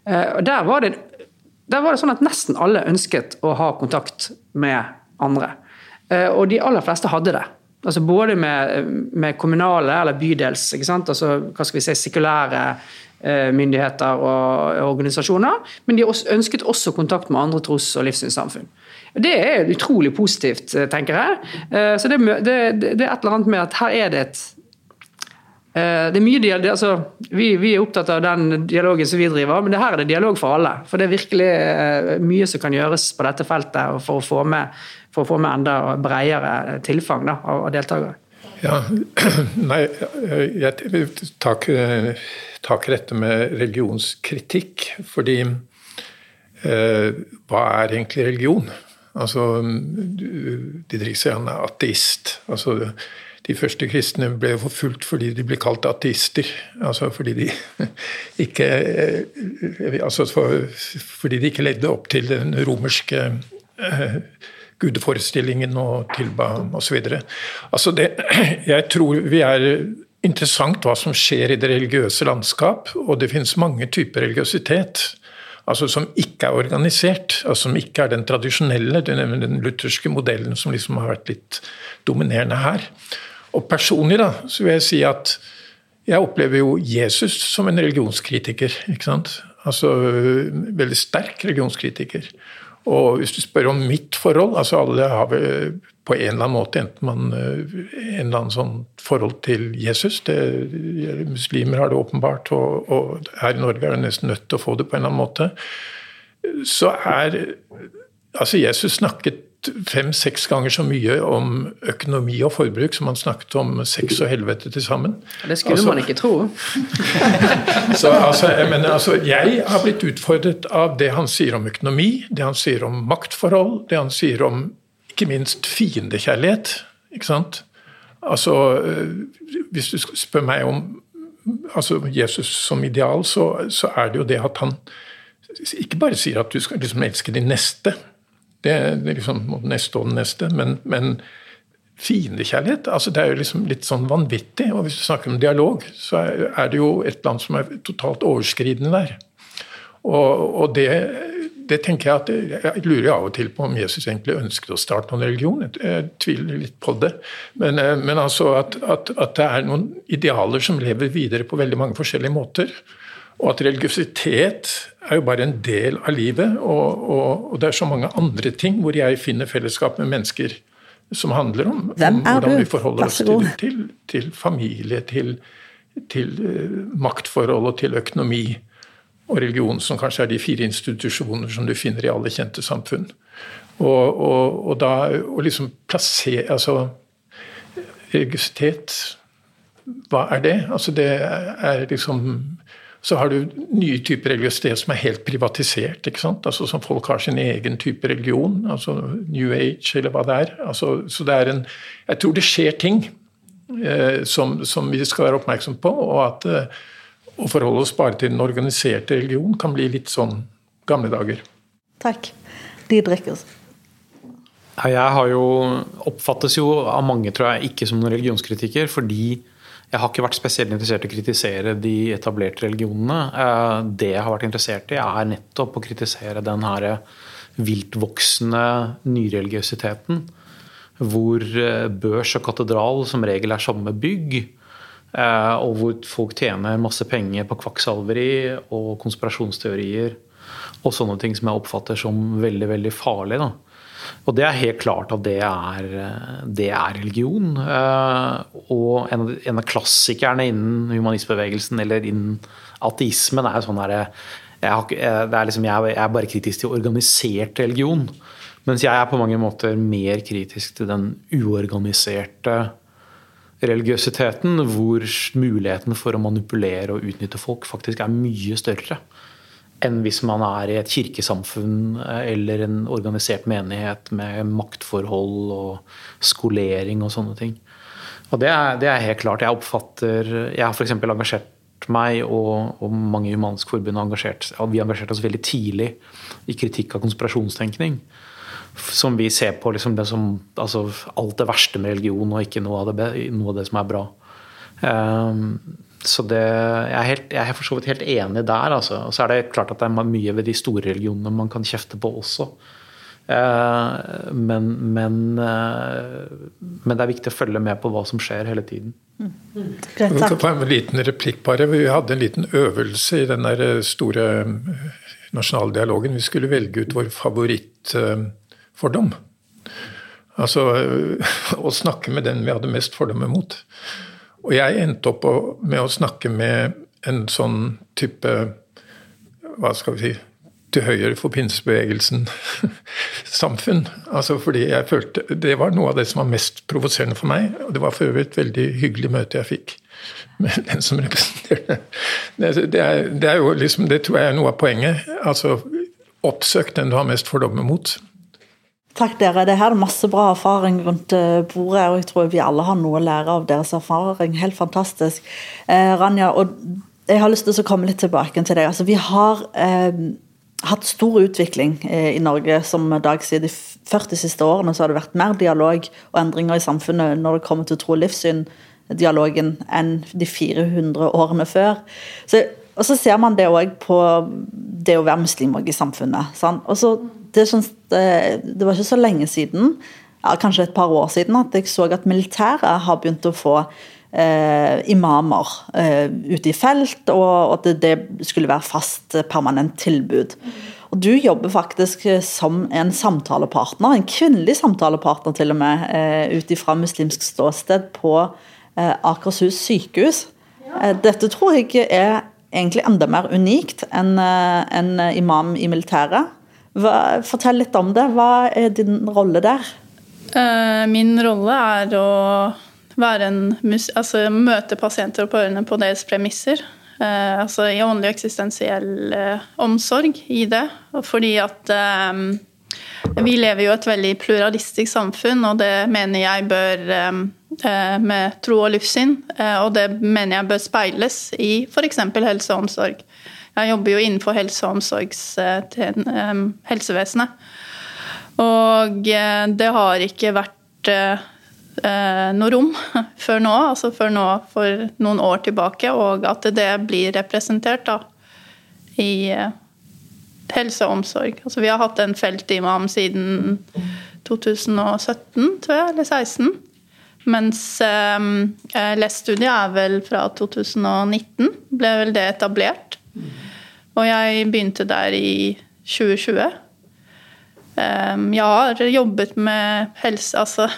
Og der var, det, der var det sånn at nesten alle ønsket å ha kontakt med andre. Eh, og de aller fleste hadde det. Altså både med, med kommunale eller bydels, altså, hva skal vi si, sekulære eh, myndigheter og organisasjoner, men de ønsket også kontakt med andre tros- og livssynssamfunn. Det er utrolig positivt, eh, tenker jeg. Så det, det, det, er et eller annet med at her er det et det er mye dialog, altså, vi, vi, er opptatt av den dialogen som vi driver, men det her er det dialog for alle. For det er virkelig mye som kan gjøres på dette feltet for å få med for å få med enda bredere tilfang da, av deltakere? Ja, nei, jeg tar ikke i dette med religionskritikk. Fordi eh, hva er egentlig religion? Altså, Didrik Sean er ateist. Altså, de første kristne ble forfulgt fordi de ble kalt ateister. Altså fordi de ikke eh, altså for, fordi de ikke ledde opp til den romerske eh, gudeforestillingen og tilba osv. Altså jeg tror vi er interessant hva som skjer i det religiøse landskap, og det finnes mange typer religiøsitet. Altså som ikke er organisert, altså som ikke er den tradisjonelle, den lutherske modellen som liksom har vært litt dominerende her. Og personlig da, så vil jeg si at jeg opplever jo Jesus som en religionskritiker. ikke sant? Altså veldig sterk religionskritiker. Og hvis du spør om mitt forhold altså Alle har vel på en eller annen måte enten man eh, en eller annen sånn forhold til Jesus. Det, muslimer har det åpenbart, og, og, her i Norge er det nesten nødt til å få det på en eller annen måte. Så er Altså, Jesus snakket fem-seks ganger så mye om økonomi og forbruk som han snakket om sex og helvete til sammen. Det skulle altså, man ikke tro. så, altså, men, altså, jeg har blitt utfordret av det han sier om økonomi, det han sier om maktforhold, det han sier om ikke minst fiendekjærlighet. Ikke sant? Altså, øh, hvis du spør meg om altså Jesus som ideal, så, så er det jo det at han ikke bare sier at du skal liksom elske din neste, det er liksom neste og den neste. Men, men fiendekjærlighet altså Det er jo liksom litt sånn vanvittig. Og hvis du snakker om dialog, så er det jo et land som er totalt overskridende der. Og, og det, det, tenker Jeg at jeg lurer av og til på om Jesus egentlig ønsket å starte noen religion. Jeg, tviler litt på det. Men, eh, men altså at, at, at, det er noen idealer som lever videre på veldig mange forskjellige måter. Og at religiøsitet er jo bare en del av livet, og, og, og, det er så mange andre ting hvor jeg finner fellesskap med mennesker som handler om, om hvordan vi forholder oss til, til, til familie, til, til uh, maktforhold og til økonomi og religion, som kanskje er de fire institusjoner som du finner i alle kjente samfunn. Og, og da å liksom plassere Altså, religiøsitet, hva er det? Altså, det er liksom så har du nye typer religiøsitet som er helt privatisert. ikke sant? Altså Som folk har sin egen type religion, altså New Age eller hva det er. Altså, så det er en Jeg tror det skjer ting eh, som, som, vi skal være oppmerksom på, og at eh, å forholde oss bare til den organiserte religion kan bli litt sånn gamle dager. Takk. De drikker. Jeg har jo, oppfattes jo av mange, tror jeg, ikke som noen religionskritiker, fordi jeg har ikke vært spesielt interessert i å kritisere de etablerte religionene. Eh, det jeg har vært interessert i, er nettopp å kritisere den her viltvoksende nyreligiøsiteten. Hvor eh, børs og katedral som regel er samme bygg. Eh, og hvor folk tjener masse penger på kvakksalveri og konspirasjonsteorier. Og sånne ting som jeg oppfatter som veldig veldig farlig. Da. Og det er helt klart at det er, det er religion. Eh, og en av klassikerne innen humanistbevegelsen eller innen ateismen er sånn herre jeg, liksom, jeg, er bare kritisk til organisert religion. Mens jeg er på mange måter mer kritisk til den uorganiserte religiøsiteten, hvor muligheten for å manipulere og utnytte folk faktisk er mye større enn hvis man er i et kirkesamfunn eller en organisert menighet med maktforhold og skolering og sånne ting. Og det er, det er helt klart. Jeg oppfatter Jeg har f.eks. engasjert meg og, og mange i Humanisk Forbund har engasjert, vi engasjerte oss veldig tidlig i kritikk av konspirasjonstenkning. Som vi ser på liksom det som altså, alt det verste med religion, og ikke noe av det, noe av det som er bra. Um, så det, jeg, er helt, jeg er for så vidt helt enig der. Altså. Og så er det klart at det er mye ved de store religionene man kan kjefte på også. Uh, men, men, uh, men, det er viktig å følge med på hva som skjer hele tiden. Mm. Greit, takk. En liten replikk bare. Vi hadde en liten øvelse i den der eh, store nasjonale dialogen. Vi skulle velge ut vår favorittfordom. Altså å snakke med den vi hadde mest fordommer mot. Og jeg endte opp med å snakke med en sånn type Hva skal vi si til høyre for pinsebevegelsen samfunn. Altså fordi jeg følte Det var noe av det som var mest provoserende for meg. Og det var for øvrig et veldig hyggelig møte jeg fikk med den som representerte. Det er, det er jo liksom, det tror jeg er noe av poenget. Altså oppsøk den du har mest fordommer mot. Takk dere. Det her er masse bra erfaring rundt eh, bordet, og jeg tror vi alle har noe å lære av deres erfaring. Helt fantastisk. Eh, Ranja, og jeg har lyst til å komme litt tilbake til deg. Altså, vi har eh, hatt stor utvikling eh, i Norge. Som Dag sier, de 40 siste årene så har det vært mer dialog og endringer i samfunnet når det kommer til tro og livssyn, dialogen, enn de 400 årene før. Så og så ser man det òg på det å være muslim i samfunnet. Sant? Og så, det, det, var ikke så lenge siden, ja, kanskje et par år siden, at jeg så at militæret har begynt å få eh, imamer eh, ute i felt, og at det, det skulle være fast, permanent tilbud. Og Du jobber faktisk som en samtalepartner, en kvinnelig samtalepartner til og med, eh, ut ifra muslimsk ståsted på eh, Akershus sykehus. Ja. dette tror jeg er egentlig enda mer unikt enn eh, en imam i militæret. Hva, fortell litt om det. Hva er din rolle der? Eh, min rolle er å være en altså, møte pasienter og pårørende på deres premisser. Eh, altså i åndelig og eksistensiell omsorg i det. Fordi at vi lever jo et veldig pluralistisk samfunn, og det mener jeg bør eh, med tro og livssyn. Eh, og det mener jeg bør speiles i f.eks. helse og omsorg. Jeg jobber jo innenfor helse- og omsorgshelsevesenet. Og det har ikke vært noe rom før nå, altså før nå for noen år tilbake, og at det blir representert da i helse og omsorg. Altså, vi har hatt en feltimam siden 2017, tror jeg, eller 2016. Mens eh, LES-studiet er vel fra 2019, ble vel det etablert. Og jeg begynte der i 2020. Eh, jeg har jobbet med helse, altså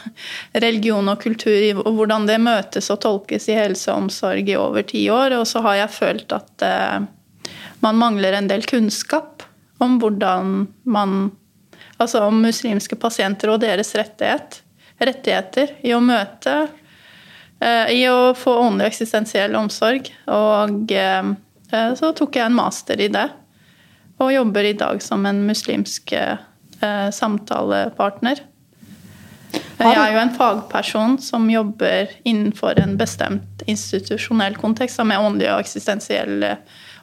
religion og kultur og hvordan det møtes og tolkes i helse og omsorg i over ti år. Og så har jeg følt at eh, man mangler en del kunnskap om hvordan man Altså om muslimske pasienter og deres rettighet, rettigheter i å møte eh, I å få åndelig eksistensiell omsorg. Og eh, så tok jeg en master i det. Og jobber i dag som en muslimsk eh, samtalepartner. Jeg er jo en fagperson som jobber innenfor en bestemt institusjonell kontekst, med åndelig og eksistensiell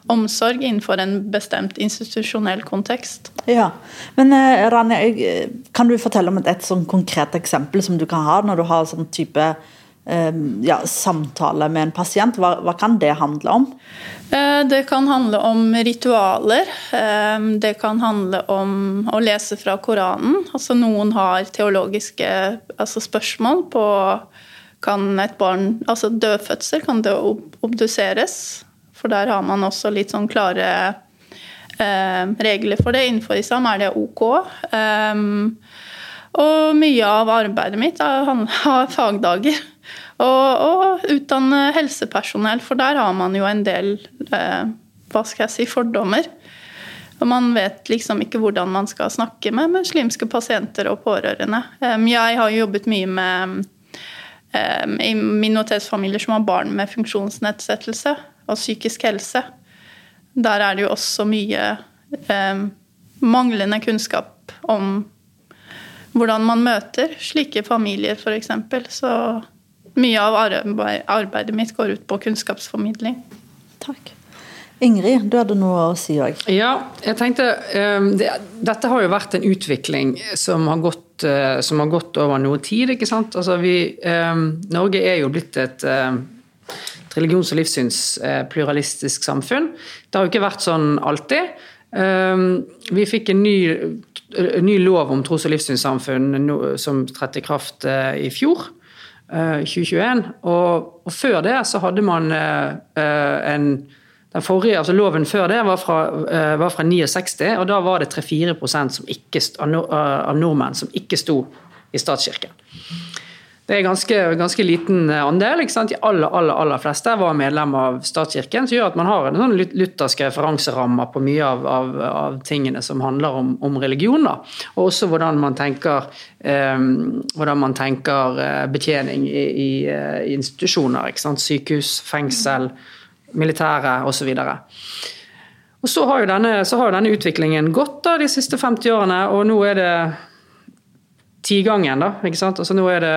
omsorg innenfor en bestemt institusjonell kontekst. Ja, men eh, Rania, kan du fortelle om et, et sånn konkret eksempel som du kan ha når du har sånn type eh, ja, samtale med en pasient? Hva, hva, kan det handle om? Eh, det kan handle om ritualer. Det kan handle om å lese fra Koranen. Altså Noen har teologiske altså spørsmål på kan et barn, altså Dødfødsel, kan det obduseres? For der har man også litt sånn klare eh, regler for det. Innenfor islam er det ok. Um, og mye av arbeidet mitt å fagdager. Og, og, utdanne helsepersonell, for der har man jo en del eh, hva skal jeg si, fordommer. Og man vet liksom ikke hvordan man skal snakke med muslimske pasienter og pårørende. Jeg har jobbet mye med i minoritetsfamilier som har barn med funksjonsnedsettelse og psykisk helse. der er det jo også mye manglende kunnskap om hvordan man møter slike familier, f.eks. Så mye av arbeidet mitt går ut på kunnskapsformidling. Takk. Ingrid, du hadde noe å si òg. Ja, jeg tenkte um, det, Dette har jo vært en utvikling som har gått, uh, som har gått over noe tid. ikke sant? Altså vi, um, Norge er jo blitt et, uh, religions- og livssynspluralistisk samfunn. Det har jo ikke vært sånn alltid. Um, vi fikk en ny, en ny lov om tros- og livssynssamfunn no, som trådte i kraft uh, i fjor. 2021. Og, og, før det så hadde man en den forrige, altså Loven før det var fra, var fra 69, og da var det 3-4 av nordmenn som ikke sto i statskirken. Det er ganske, ganske liten andel. ikke sant? De aller, aller, aller fleste var medlem av statskirken, som gjør at man har en sånn lutherske referanseramme på mye av, av, av, tingene som handler om, om religion. Og også hvordan man tenker, eh, hvordan man tenker eh, betjening i, i, i institusjoner. ikke sant? Sykehus, fengsel. militære osv. Og så har, jo denne, så har jo denne utviklingen gått da, de siste 50 årene, og nå er det tigangen. da, ikke sant? Altså nå er det,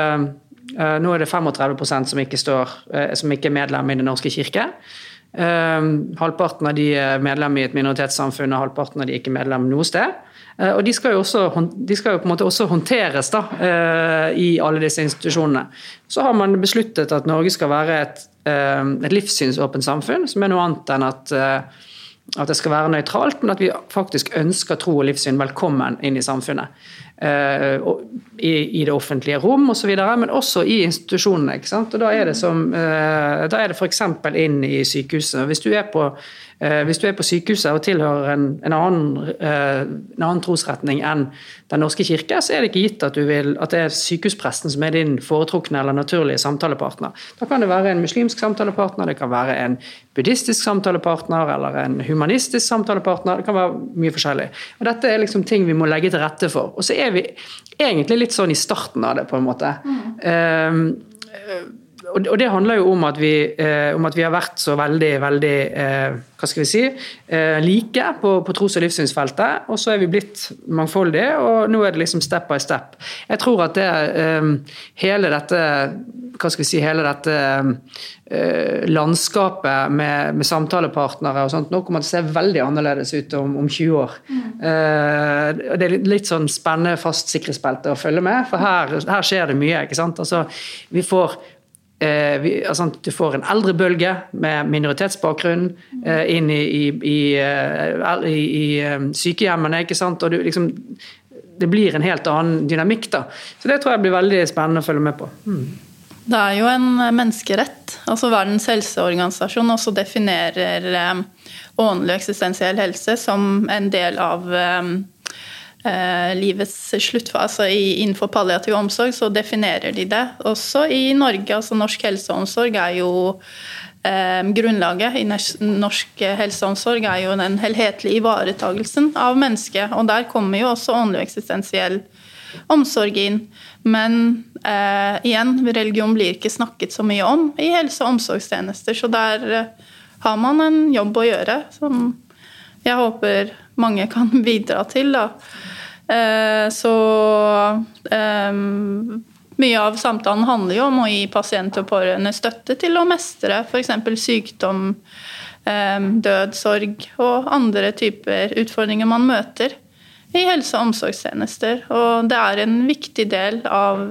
nå er det 35% som ikke, står, uh, som ikke er medlem i Den norske kirke. Uh, halvparten av de er medlem i et minoritetssamfunn, og halvparten av de er ikke medlem noe sted. Og de skal jo, også, de skal jo på en måte også håndteres da, i alle disse institusjonene. Så har man besluttet at Norge skal være et Eh, et livssynsåpent samfunn, som er noe annet enn at, eh, at det skal være nøytralt, men at vi faktisk ønsker tro og livssyn velkommen inn i samfunnet. Uh, i, det offentlige rom osv., men også i institusjonene. ikke sant? Og Da er det, som, uh, da er det f.eks. inn i sykehuset. Hvis du er på Eh, hvis du er på sykehuset og tilhører en, en, annen, eh, en, annen, trosretning enn Den norske kirke, så er det ikke gitt at, vil, at, det er sykehuspresten som er din foretrukne eller naturlige samtalepartner. Da kan det være en muslimsk samtalepartner, det kan være en buddhistisk samtalepartner eller en humanistisk samtalepartner. Det kan være mye forskjellig. Og Dette er liksom ting vi må legge til rette for. Og så er vi egentlig litt sånn i starten av det, på en måte. Mm. Um, og det handler jo om at, vi, eh, om at vi har vært så veldig, veldig eh, hva skal vi si, eh, like på, på tros- og livssynsfeltet. Og så er vi blitt mangfoldige, og nå er det liksom step by step. Jeg tror at det, hele dette hva skal vi si, hele dette landskapet med, med, samtalepartnere og sånt, nå kommer det til å se veldig annerledes ut om, om 20 år. Mm. det er litt sånn spennende fast sikkerhetsbelte å følge med, for her, her skjer det mye. ikke sant? Altså, vi får Eh, vi, altså, du får en eldrebølge med minoritetsbakgrunn eh, inn i, i, i, eh, i eh, sykehjemmene. ikke sant? Og du, liksom, det blir en helt annen dynamikk. da. Så det tror jeg blir veldig spennende å følge med på. Mm. Det er jo en menneskerett. altså Verdens helseorganisasjon også definerer eh, åndelig eksistensiell helse som en del av eh, eh, livets sluttfase innenfor palliativ omsorg, så definerer de det. Også i Norge. altså Norsk helseomsorg er jo eh, Grunnlaget i norsk helseomsorg er jo den helhetlige ivaretagelsen av mennesket. Og der kommer jo også åndelig eksistensiell omsorg inn. Men eh, igjen, religion blir ikke snakket så mye om i helse- og omsorgstjenester. Så der eh, har man en jobb å gjøre som jeg håper mange kan bidra til. Da. Eh, så um, mye av samtalen handler jo om å gi pasient og pårørende støtte til å mestre f.eks. sykdom, um, død, sorg og andre typer utfordringer man møter i helse- og omsorgstjenester. Og det er en viktig del av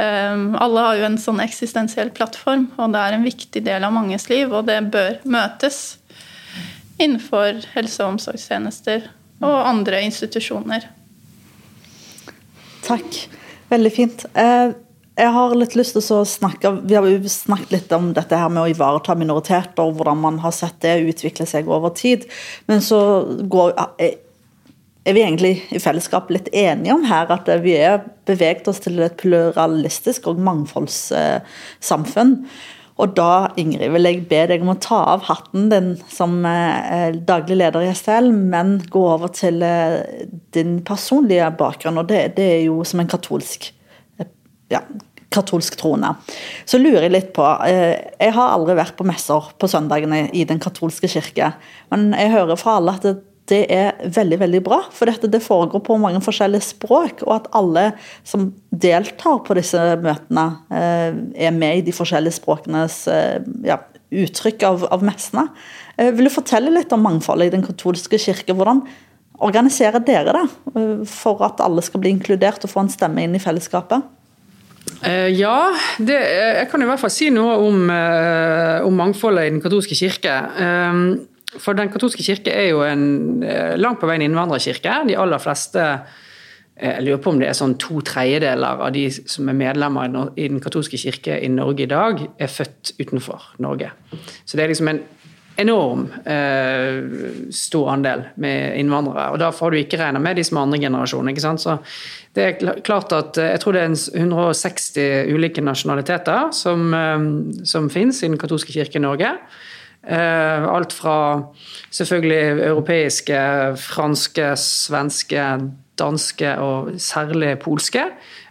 Alle har jo en sånn eksistensiell plattform, og det er en viktig del av manges liv, og det bør møtes innenfor helse- og omsorgstjenester og andre institusjoner. Takk. Veldig fint. Eh, jeg har litt lyst til å snakke Vi har jo snakket litt om dette her med å ivareta minoriteter, og hvordan man har sett det utvikle seg over tid. Men så går, er vi egentlig i fellesskap litt enige om her at vi er beveget oss til et pluralistisk og mangfoldssamfunn. Og da, Ingrid, vil jeg be deg om å ta av hatten din som eh, daglig leder i STL, men gå over til eh, din personlige bakgrunn. Og det, det, er jo som en katolsk eh, ja, katolsk troende. Så lurer jeg litt på Jeg har aldri vært på messer på søndagene i den katolske kirke, men jeg hører fra alle at det, det er veldig veldig bra. For dette, det foregår på mange forskjellige språk, og at alle som deltar på disse møtene, er med i de forskjellige språkenes ja, uttrykk av, av messene. Vil du fortelle litt om mangfoldet i den katolske kirke? Hvordan organiserer dere det for at alle skal bli inkludert og få en stemme inn i fellesskapet? Ja, det, jeg kan i hvert fall si noe om, om mangfoldet i den katolske kirke. For Den katolske kirke er jo en langt på vei en innvandrerkirke. De aller fleste jeg lurer på om det er sånn to tredjedeler av de som er medlemmer i Den katolske kirke i Norge i dag, er født utenfor Norge. Så det er liksom en enorm eh, stor andel med innvandrere. Og da får du ikke regna med de som er andre generasjon. ikke sant? Så det er klart at Jeg tror det er 160 ulike nasjonaliteter som, eh, som finnes i Den katolske kirke i Norge. Eh, alt fra selvfølgelig europeiske, franske, svenske, danske og særlig polske.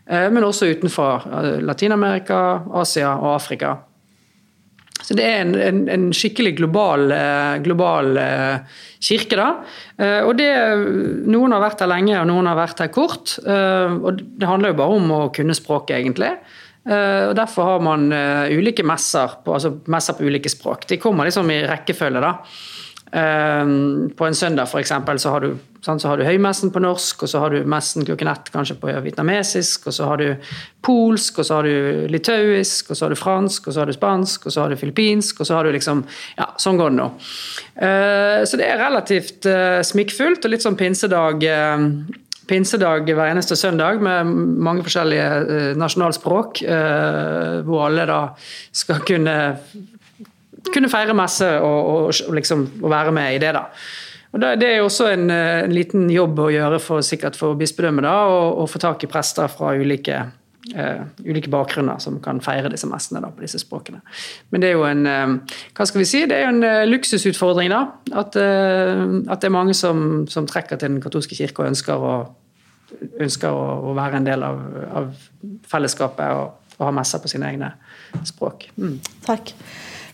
Men også utenfor Latin-Amerika, Asia og Afrika. Så det er en, en, en skikkelig global, global, kirke, da. Og det, noen har vært her lenge, og noen har vært her kort. Og det handler jo bare om å kunne språket, egentlig. Og Derfor har man ulike messer på, altså messer på ulike språk. De kommer liksom i rekkefølge. da. Ehm, på en søndag for eksempel, så har, du, så har du høymessen på norsk, og så har du messen klokken ett kanskje på vietnamesisk, og så har du polsk, og så har du litauisk, og så har du fransk, og så har du spansk, og så har du filippinsk, og så har du liksom Ja, sånn går det nå. Så det er relativt eh, smikkfullt, og litt sånn pinsedag pinsedag hver eneste søndag med mange forskjellige eh, nasjonalspråk, eh, hvor alle da skal kunne kunne feire messe og, og, og liksom være med i det. da. Og Det er jo også en, en, liten jobb å gjøre for, sikkert for bispedømmet å få tak i prester fra ulike, uh, ulike bakgrunner som kan feire disse messene da, på disse språkene. Men det er jo en uh, hva skal vi si, det er jo en uh, luksusutfordring da, at, at, det er mange som, som, trekker til den katolske kirke og ønsker å, ønsker å, å være en del av, av fellesskapet og, og ha messer på sine egne språk. Mm. Takk.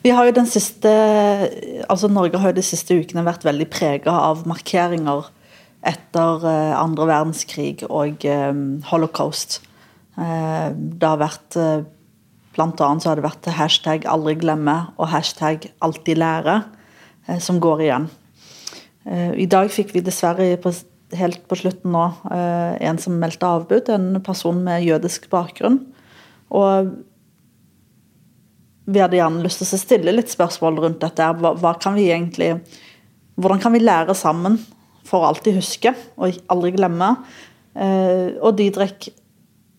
Vi har jo den siste, altså Norge har jo de siste ukene vært veldig prega av markeringer etter eh, andre verdenskrig og um, holocaust. Uh, det har vært Blant annet så har det vært hashtag 'aldri glemme' og hashtag 'alltid lære' som går igjen. I dag fikk vi dessverre helt på slutten nå en som meldte avbud, en person med jødisk bakgrunn. Og vi hadde gjerne lyst til å stille litt spørsmål rundt dette. Hva, hva kan vi egentlig, hvordan kan vi lære sammen for alltid huske og aldri glemme? Eh, og Didrik,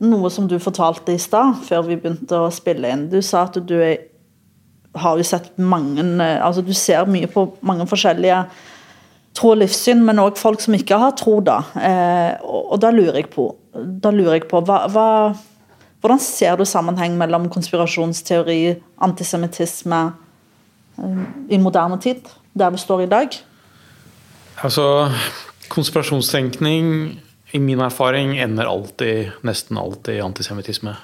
noe som du fortalte i stad, før vi begynte å spille inn. Du sa at du har jo sett mange eh, altså Du ser mye på mange forskjellige tro og livssyn, men òg folk som ikke har tro. da. Eh, og, da lurer jeg på, lurer jeg på hva, hva hvordan ser du sammenheng mellom konspirasjonsteori, antisemittisme eh, i moderne tid, der vi står i dag? Altså, konspirasjonstenkning i min erfaring ender alltid, nesten alltid i antisemittisme.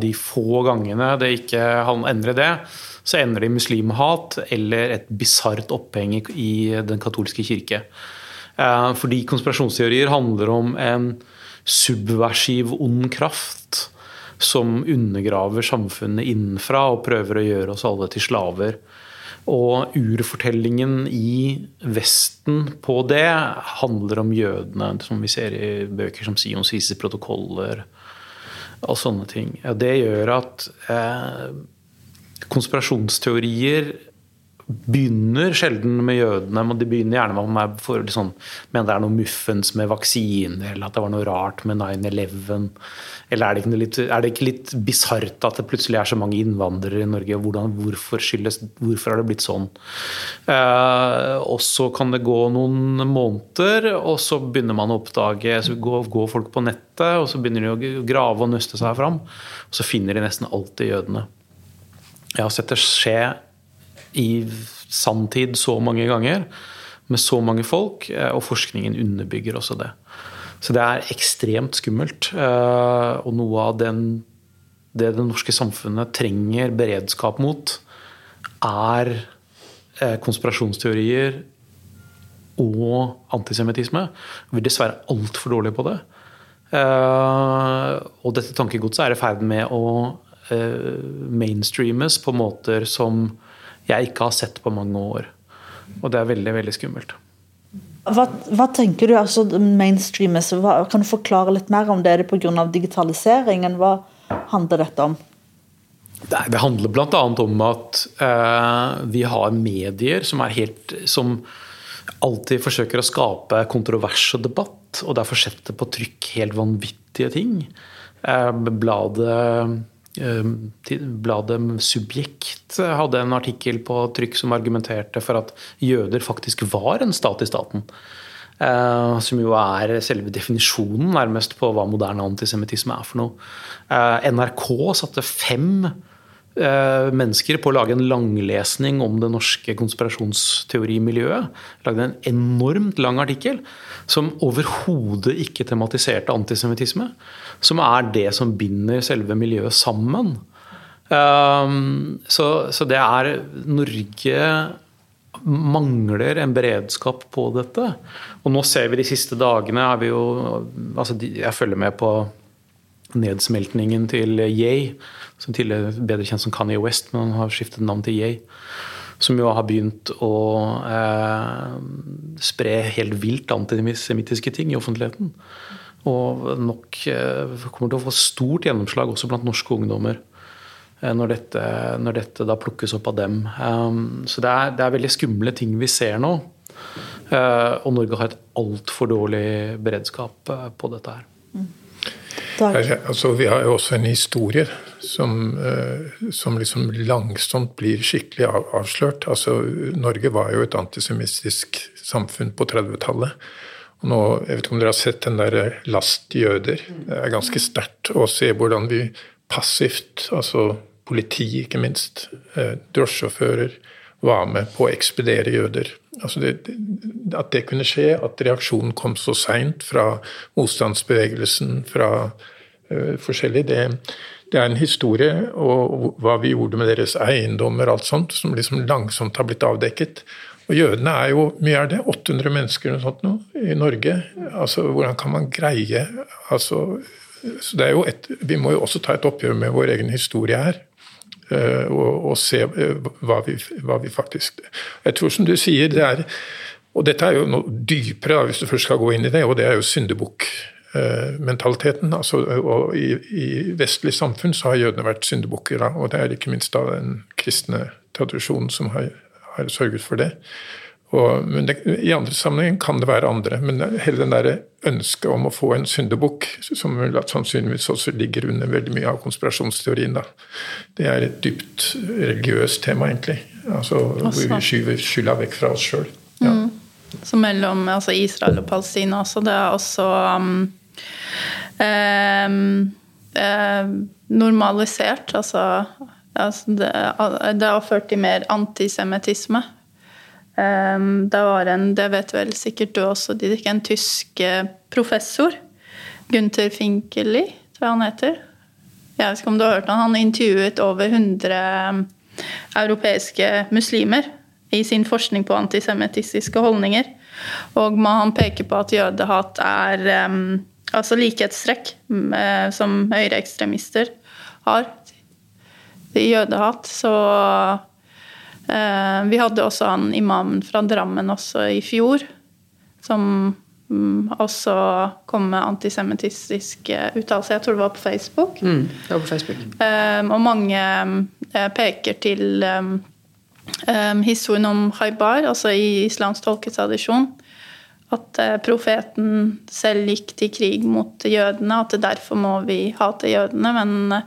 De få gangene det ikke endrer det, så ender det i muslimhat eller et bisart oppheng i den katolske kirke. Eh, fordi konspirasjonsteorier handler om en subversiv ond kraft som undergraver samfunnet innenfra og prøver å gjøre oss alle til slaver. Og urfortellingen i Vesten på det handler om jødene, som vi ser i bøker som Sions viser protokoller og sånne ting. Det gjør at eh, konspirasjonsteorier begynner sjelden med jødene, men de begynner gjerne med for liksom, mener det er noe muffens med vaksine, eller at det var noe rart med 9-11. Eller er det ikke litt, litt bisart at det plutselig er så mange innvandrere i Norge? Hvordan, hvorfor, skyldes, hvorfor har det blitt sånn? Eh, og så kan det gå noen måneder, og så begynner man å oppdage så går, går folk på nettet, og så begynner de å grave og nøste seg fram. Og så finner de nesten alltid jødene. Jeg har sett det skje i sanntid så mange ganger med så mange folk, eh, og forskningen underbygger også det. Så det er ekstremt skummelt. Eh, og noe av den det det norske samfunnet trenger beredskap mot, er eh, konspirasjonsteorier og antisemittisme. Vi er dessverre altfor dårlige på det. Og dette tankegodset er i ferd med å mainstreames på måter som jeg ikke har sett på mange år. Og det er veldig, veldig skummelt. Hva, hva, tenker du altså mainstreames? Hva, kan du forklare litt mer om det? Er det pga. digitaliseringen? Hva handler dette om? Det, det handler bl.a. om at eh, vi har medier som, helt, som alltid forsøker å skape kontrovers og debatt, og derfor setter på trykk helt vanvittige ting. Eh, bladet Eh, bladet Subjekt hadde en artikkel på trykk som argumenterte for at jøder faktisk var en stat i staten. Eh, som jo er selve definisjonen nærmest på hva moderne antisemittisme er for noe. Eh, NRK satte fem mennesker på å lage en langlesning om det norske konspirasjonsteorimiljøet. Lagde en enormt lang artikkel som overhodet ikke tematiserte antisemittisme som er det som binder selve miljøet sammen. Um, så, så, det er Norge mangler en beredskap på dette. Og nå ser vi de siste dagene er vi jo, altså Jeg følger med på nedsmeltningen til Yay, som tidligere bedre kjent som Kanye West, men han har skiftet navn til Yay. Som jo har begynt å eh, spre helt vilt antisemittiske ting i offentligheten. Og nok eh, kommer til å få stort gjennomslag også blant norske ungdommer. Eh, når dette, når dette da plukkes opp av dem. Um, så det er, det er, veldig skumle ting vi ser nå. Uh, og Norge har et altfor dårlig beredskap på dette her. Mm. Altså, vi har jo også en historie som, som liksom langsomt blir skikkelig avslørt. Altså, Norge var jo et antisemittisk samfunn på 30-tallet. Og nå, jeg vet ikke om dere har sett den der eh, Last jøder. Det er ganske sterkt å se hvordan vi passivt, altså politi ikke minst, eh, drosjesjåfører, var med på å ekspedere jøder. Altså det, at det kunne skje, at reaksjonen kom så seint fra motstandsbevegelsen, fra uh, forskjellig, det, det, er en historie. Og, og, hva vi gjorde med deres eiendommer og alt sånt, som liksom langsomt har blitt avdekket. Og jødene er jo mye er det, 800 mennesker eller sånt nå, i Norge. Altså, Hvordan kan man greie altså, så det er jo et, Vi må jo også ta et oppgjør med vår egen historie her. Uh, og, og, se uh, hva, vi, hva, vi, faktisk Jeg tror som du sier, det er Og dette er jo noe dypere, hvis du først skal gå inn i det, og det er jo syndebukkmentaliteten. Uh, altså, og i, i, vestlig samfunn så har jødene vært syndebukker, og det er ikke minst da den kristne tradisjonen som har har sørget for det. Og, men det, I andre sammenheng kan det være andre. Men hele den der ønsket om å få en syndebukk, som sannsynligvis også ligger under veldig mye av konspirasjonsteorien, da, det er et dypt religiøst tema, egentlig. Altså, hvor vi skyver skylda vekk fra oss sjøl. Ja. Mm. Så mellom altså Israel og Palestina også. Det er også um, um, um, normalisert. Altså Altså det, det, har ført til mer antisemittisme. Um, det var en, det vet vel sikkert du også, Didrik, en tysk eh, professor. Gunther Finkeli, tror jeg han heter. Jeg vet ikke om du har hørt han. Han intervjuet over 100 ehm, europeiske muslimer i sin forskning på antisemittistiske holdninger. Og han peker på at jødehat er um, altså likhetstrekk med, som høyreekstremister har jødehat. Så eh, Vi hadde også han imamen fra Drammen også i fjor, som mm, også kom med antisemittistiske uttalelser. Jeg tror det var på Facebook. Mm, det var på Facebook. Eh, og mange eh, peker til eh, eh, historien om Haibar, altså i islamsk tolketradisjon. At eh, profeten selv gikk til krig mot jødene, at derfor må vi hate jødene. Men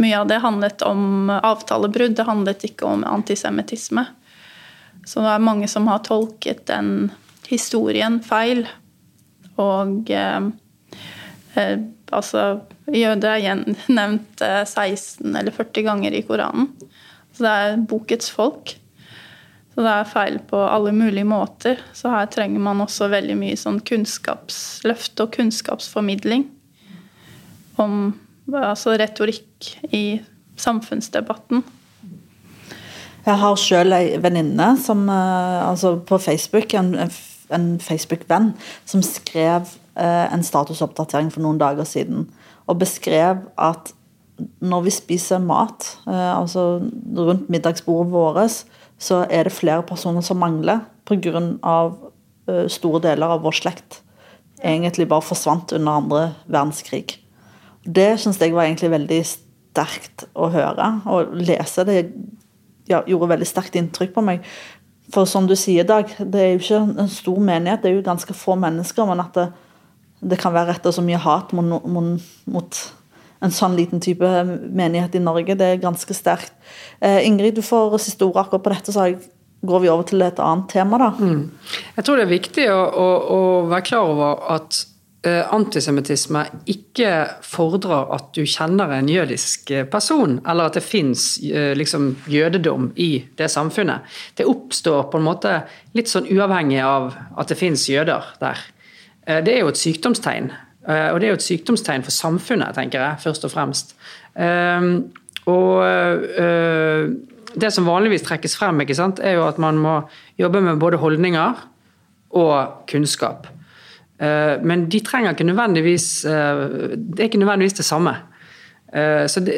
mye av det handlet om avtalebrudd, det handlet ikke om antisemittisme. Så det er mange som har tolket den historien feil. Og eh, eh, altså Jøde er nevnt 16 eller 40 ganger i Koranen. Så det er bokets folk. Så det er feil på alle mulige måter. Så her trenger man også veldig mye sånn kunnskapsløft og kunnskapsformidling om altså retorikk i samfunnsdebatten. Jeg har sjøl ei venninne som, eh, altså på Facebook, en, en Facebook-venn, som skrev eh, en statusoppdatering for noen dager siden. Og beskrev at når vi spiser mat, eh, altså rundt middagsbordet vårt, så er det flere personer som mangler pga. Store deler av vår slekt egentlig bare forsvant under andre verdenskrig. Det syns jeg var egentlig veldig sterkt å høre og lese. Det ja, gjorde veldig sterkt inntrykk på meg. For som du sier, Dag, det er jo ikke en stor menighet, det er jo ganske få mennesker. Men at det, det kan være retta så mye hat mot, mot, mot, en sånn liten type menighet i Norge, det er ganske sterkt. Eh, Ingrid, du får siste ord akkurat på dette, så går vi over til et annet tema, da. Mm. Jeg tror det er viktig å, å, å være klar over at antisemittisme ikke fordrer at du kjenner en jødisk eh, person, eller at det fins eh, liksom, jødedom i det samfunnet. Det oppstår på en måte litt sånn uavhengig av at det fins jøder der. Det er jo et sykdomstegn, og det er jo et sykdomstegn for samfunnet, tenker jeg, først og fremst. Og det som vanligvis trekkes frem, er jo at man må jobbe med både holdninger og kunnskap. Eh, men de trenger ikke nødvendigvis eh, Det er ikke nødvendigvis det samme. Eh, så det,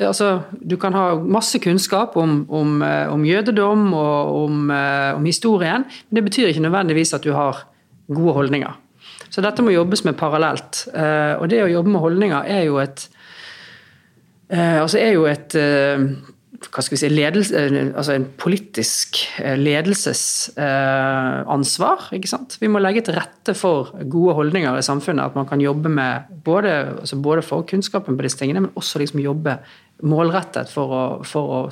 altså, du kan ha masse kunnskap om, om, om jødedom og om, om, historien, men det betyr ikke nødvendigvis at du har gode holdninger. Så dette må jobbes med parallelt. Og det å jobbe med holdninger er jo et altså er jo et hva skal vi si, ledelse, eh, altså en politisk eh, ledelsesansvar. ikke sant? Vi må legge til rette for gode holdninger i samfunnet. At man kan jobbe med både, altså både for kunnskapen på disse tingene, men også liksom jobbe målrettet for å, for å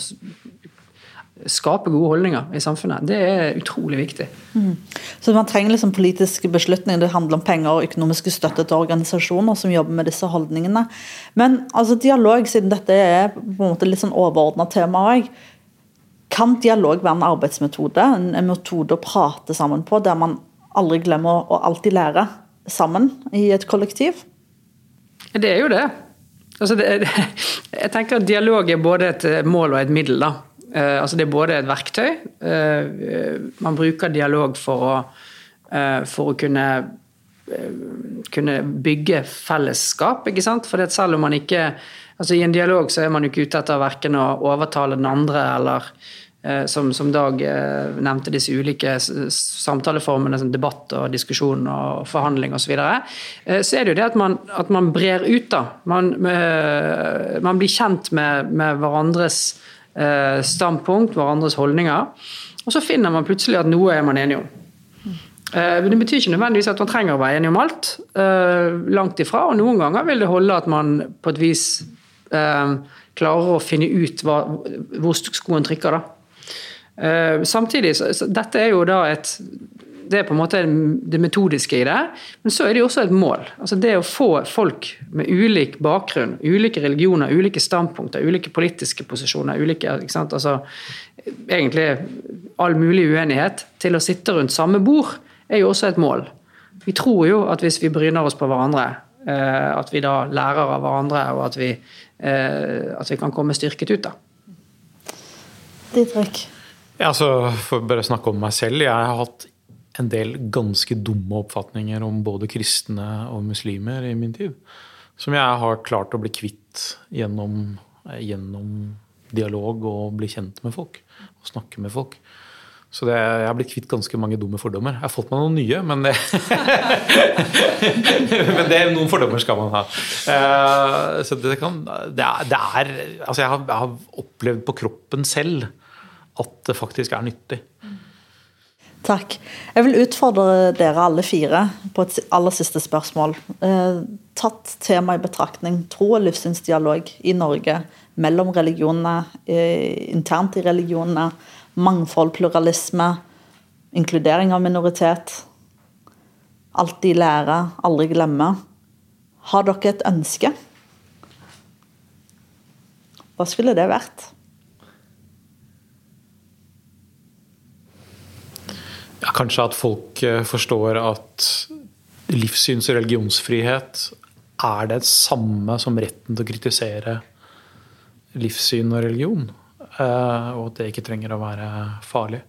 skape gode holdninger i samfunnet. Det er utrolig viktig. Mm. Så man trenger liksom politiske beslutninger. Det handler om penger og økonomiske støtte til organisasjoner som jobber med disse holdningene. Men altså, dialog, siden dette er på en måte litt sånn overordna tema òg, kan dialog være en arbeidsmetode? En metode å prate sammen på, der man aldri glemmer å alltid lære sammen i et kollektiv? Det er jo det. Altså det, jeg tenker at Dialog er både et mål og et middel. da. Eh, altså det er både et verktøy eh, Man bruker dialog for å, eh, for å kunne, kunne bygge fellesskap. ikke sant? For selv om man ikke altså I en dialog så er man ikke ute etter verken å overtale den andre eller som, som, Dag nevnte, disse ulike samtaleformene som debatt og diskusjon og forhandling osv. Så, videre, så er det jo det at man, at man brer ut. da. Man, man blir kjent med, med hverandres Eh, standpunkt, hverandres holdninger. Og så finner man plutselig at noe er man enig om. Eh, det betyr ikke nødvendigvis at man trenger å være enig om alt. Eh, langt ifra. Og noen ganger vil det holde at man på et vis klarer å finne ut hvor skoen trykker. Samtidig, dette er jo da et det er på en måte det metodiske i det. Men så er det jo også et mål. Altså Det å få folk med ulik bakgrunn, ulike religioner, ulike standpunkter, ulike politiske posisjoner, ulike, altså, egentlig all mulig uenighet, til å sitte rundt samme bord, er jo også et mål. Vi tror jo at hvis vi bryner oss på hverandre, eh, at vi da lærer av hverandre, og at vi, eh, at vi kan komme styrket ut. da. Didrik? Ja, altså, For å bare snakke om meg selv. Jeg har hatt en del ganske dumme oppfatninger om både kristne og muslimer i min tid. Som jeg har klart å bli kvitt gjennom, gjennom dialog og bli kjent med folk. Og snakke med folk. Så det, jeg har blitt kvitt ganske mange dumme fordommer. Jeg har fått meg noen nye, men det, men det Noen fordommer skal man ha. Uh, så det, kan, det, er, er Altså, jeg har, jeg har opplevd på kroppen selv at det faktisk er nyttig. Takk. Jeg vil utfordre dere alle fire på et aller siste spørsmål. Eh, tatt tema i betraktning, tro og livssynsdialog i Norge mellom religionene, eh, internt i religionene, mangfold, pluralisme, inkludering av minoritet. Alltid lære, aldri glemme. Har dere et ønske? Hva skulle det vært? Kanskje at folk eh, forstår at livssyns- og religionsfrihet er det samme som retten til å kritisere livssyn og religion. Eh, og at det ikke trenger å være farlig.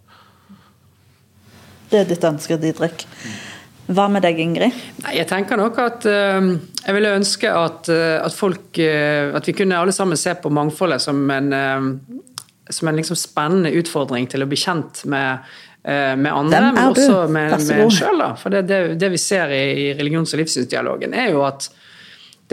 Det er ditt ønske, Didrik. Hva med deg, Ingrid? Nei, jeg tenker nok at uh, jeg ville ønske at, uh, at folk uh, At vi kunne alle sammen se på mangfoldet som en, som en liksom spennende utfordring til å bli kjent med, med andre, men også med, med sjøl. For det, det, det, vi ser i, i religions- og livssynsdialogen, er jo at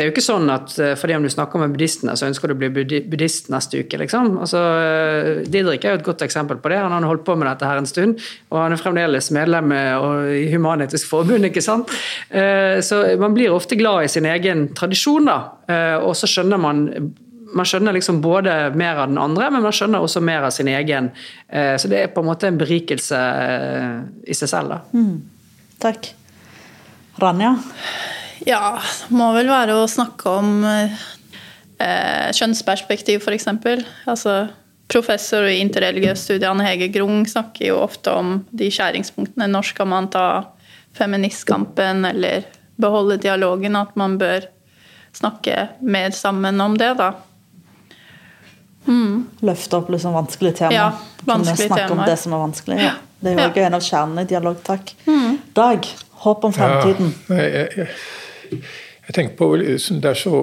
det er jo ikke sånn at eh, fordi om du snakker med buddhistene, så ønsker du å bli buddhist neste uke, liksom. Altså, eh, Didrik er jo et godt eksempel på det. Han har holdt på med dette her en stund, og han er fremdeles medlem i Human-Etisk Forbund, ikke sant. Eh, så man blir ofte glad i sin egen tradisjon, da. Og så skjønner man man skjønner liksom både mer av den andre, men man skjønner også mer av sin egen. Så det er på en måte en berikelse i seg selv. Da. Mm. Takk. Ranja? Ja, må vel være å snakke om eh, kjønnsperspektiv, f.eks. Altså, professor i interreligiøse studier Anne Hege Grung snakker jo ofte om de skjæringspunktene. Når skal man ta feministkampen eller beholde dialogen? At man bør snakke mer sammen om det, da. Mm. Løfte opp liksom vanskelige temaer. Ja, vanskelig Kunne snakke temaer. om det som er vanskelig. Ja. Det er jo ja. en av kjernene i dialog. Takk. Mm. Dag, håp om fremtiden. Ja, jeg, jeg, jeg tenker på liksom, det er, så,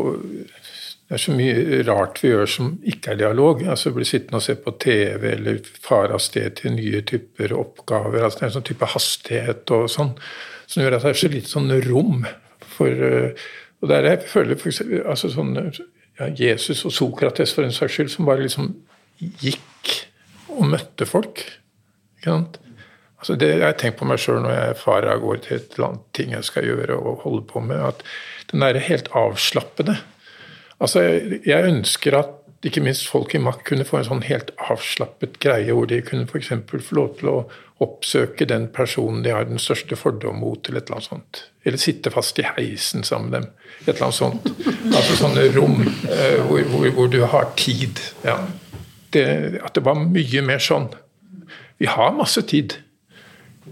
det er så mye rart vi gjør som ikke er dialog. altså Bli sittende og se på TV eller fare av sted til nye typer oppgaver. altså Det er en sånn type hastighet og sånn som gjør at det er så lite sånn rom for uh, og der jeg føler for eksempel, altså sånn, ja, Jesus og Sokrates for en saks skyld, som bare liksom gikk og møtte folk. Ikke sant? Altså det Jeg tenker på meg sjøl når jeg farer av gårde til et eller annet ting jeg skal gjøre og holde på med, at den derre helt avslappede Altså, jeg ønsker at ikke minst folk i makt kunne få en sånn helt avslappet greie, hvor de kunne f.eks. få lov til å oppsøke den personen de har den største fordom mot, eller et eller annet sånt. Eller sitte fast i heisen sammen med dem. Et eller annet sånt. Altså sånne rom eh, hvor, hvor, hvor, du har tid. Ja. Det, at det var mye mer sånn. Vi har masse tid.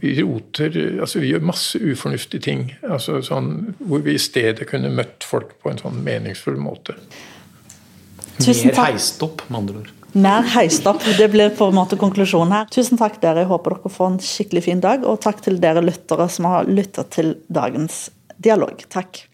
Vi roter altså Vi gjør masse ufornuftige ting. Altså sånn, hvor vi i stedet kunne møtt folk på en sånn meningsfull måte. Mer heist opp, med andre ord. Mer heist opp. Det blir på en måte konklusjonen her. Tusen takk dere. Jeg håper dere får en skikkelig fin dag. Og takk til dere lyttere som har lytta til dagens dialog. Takk.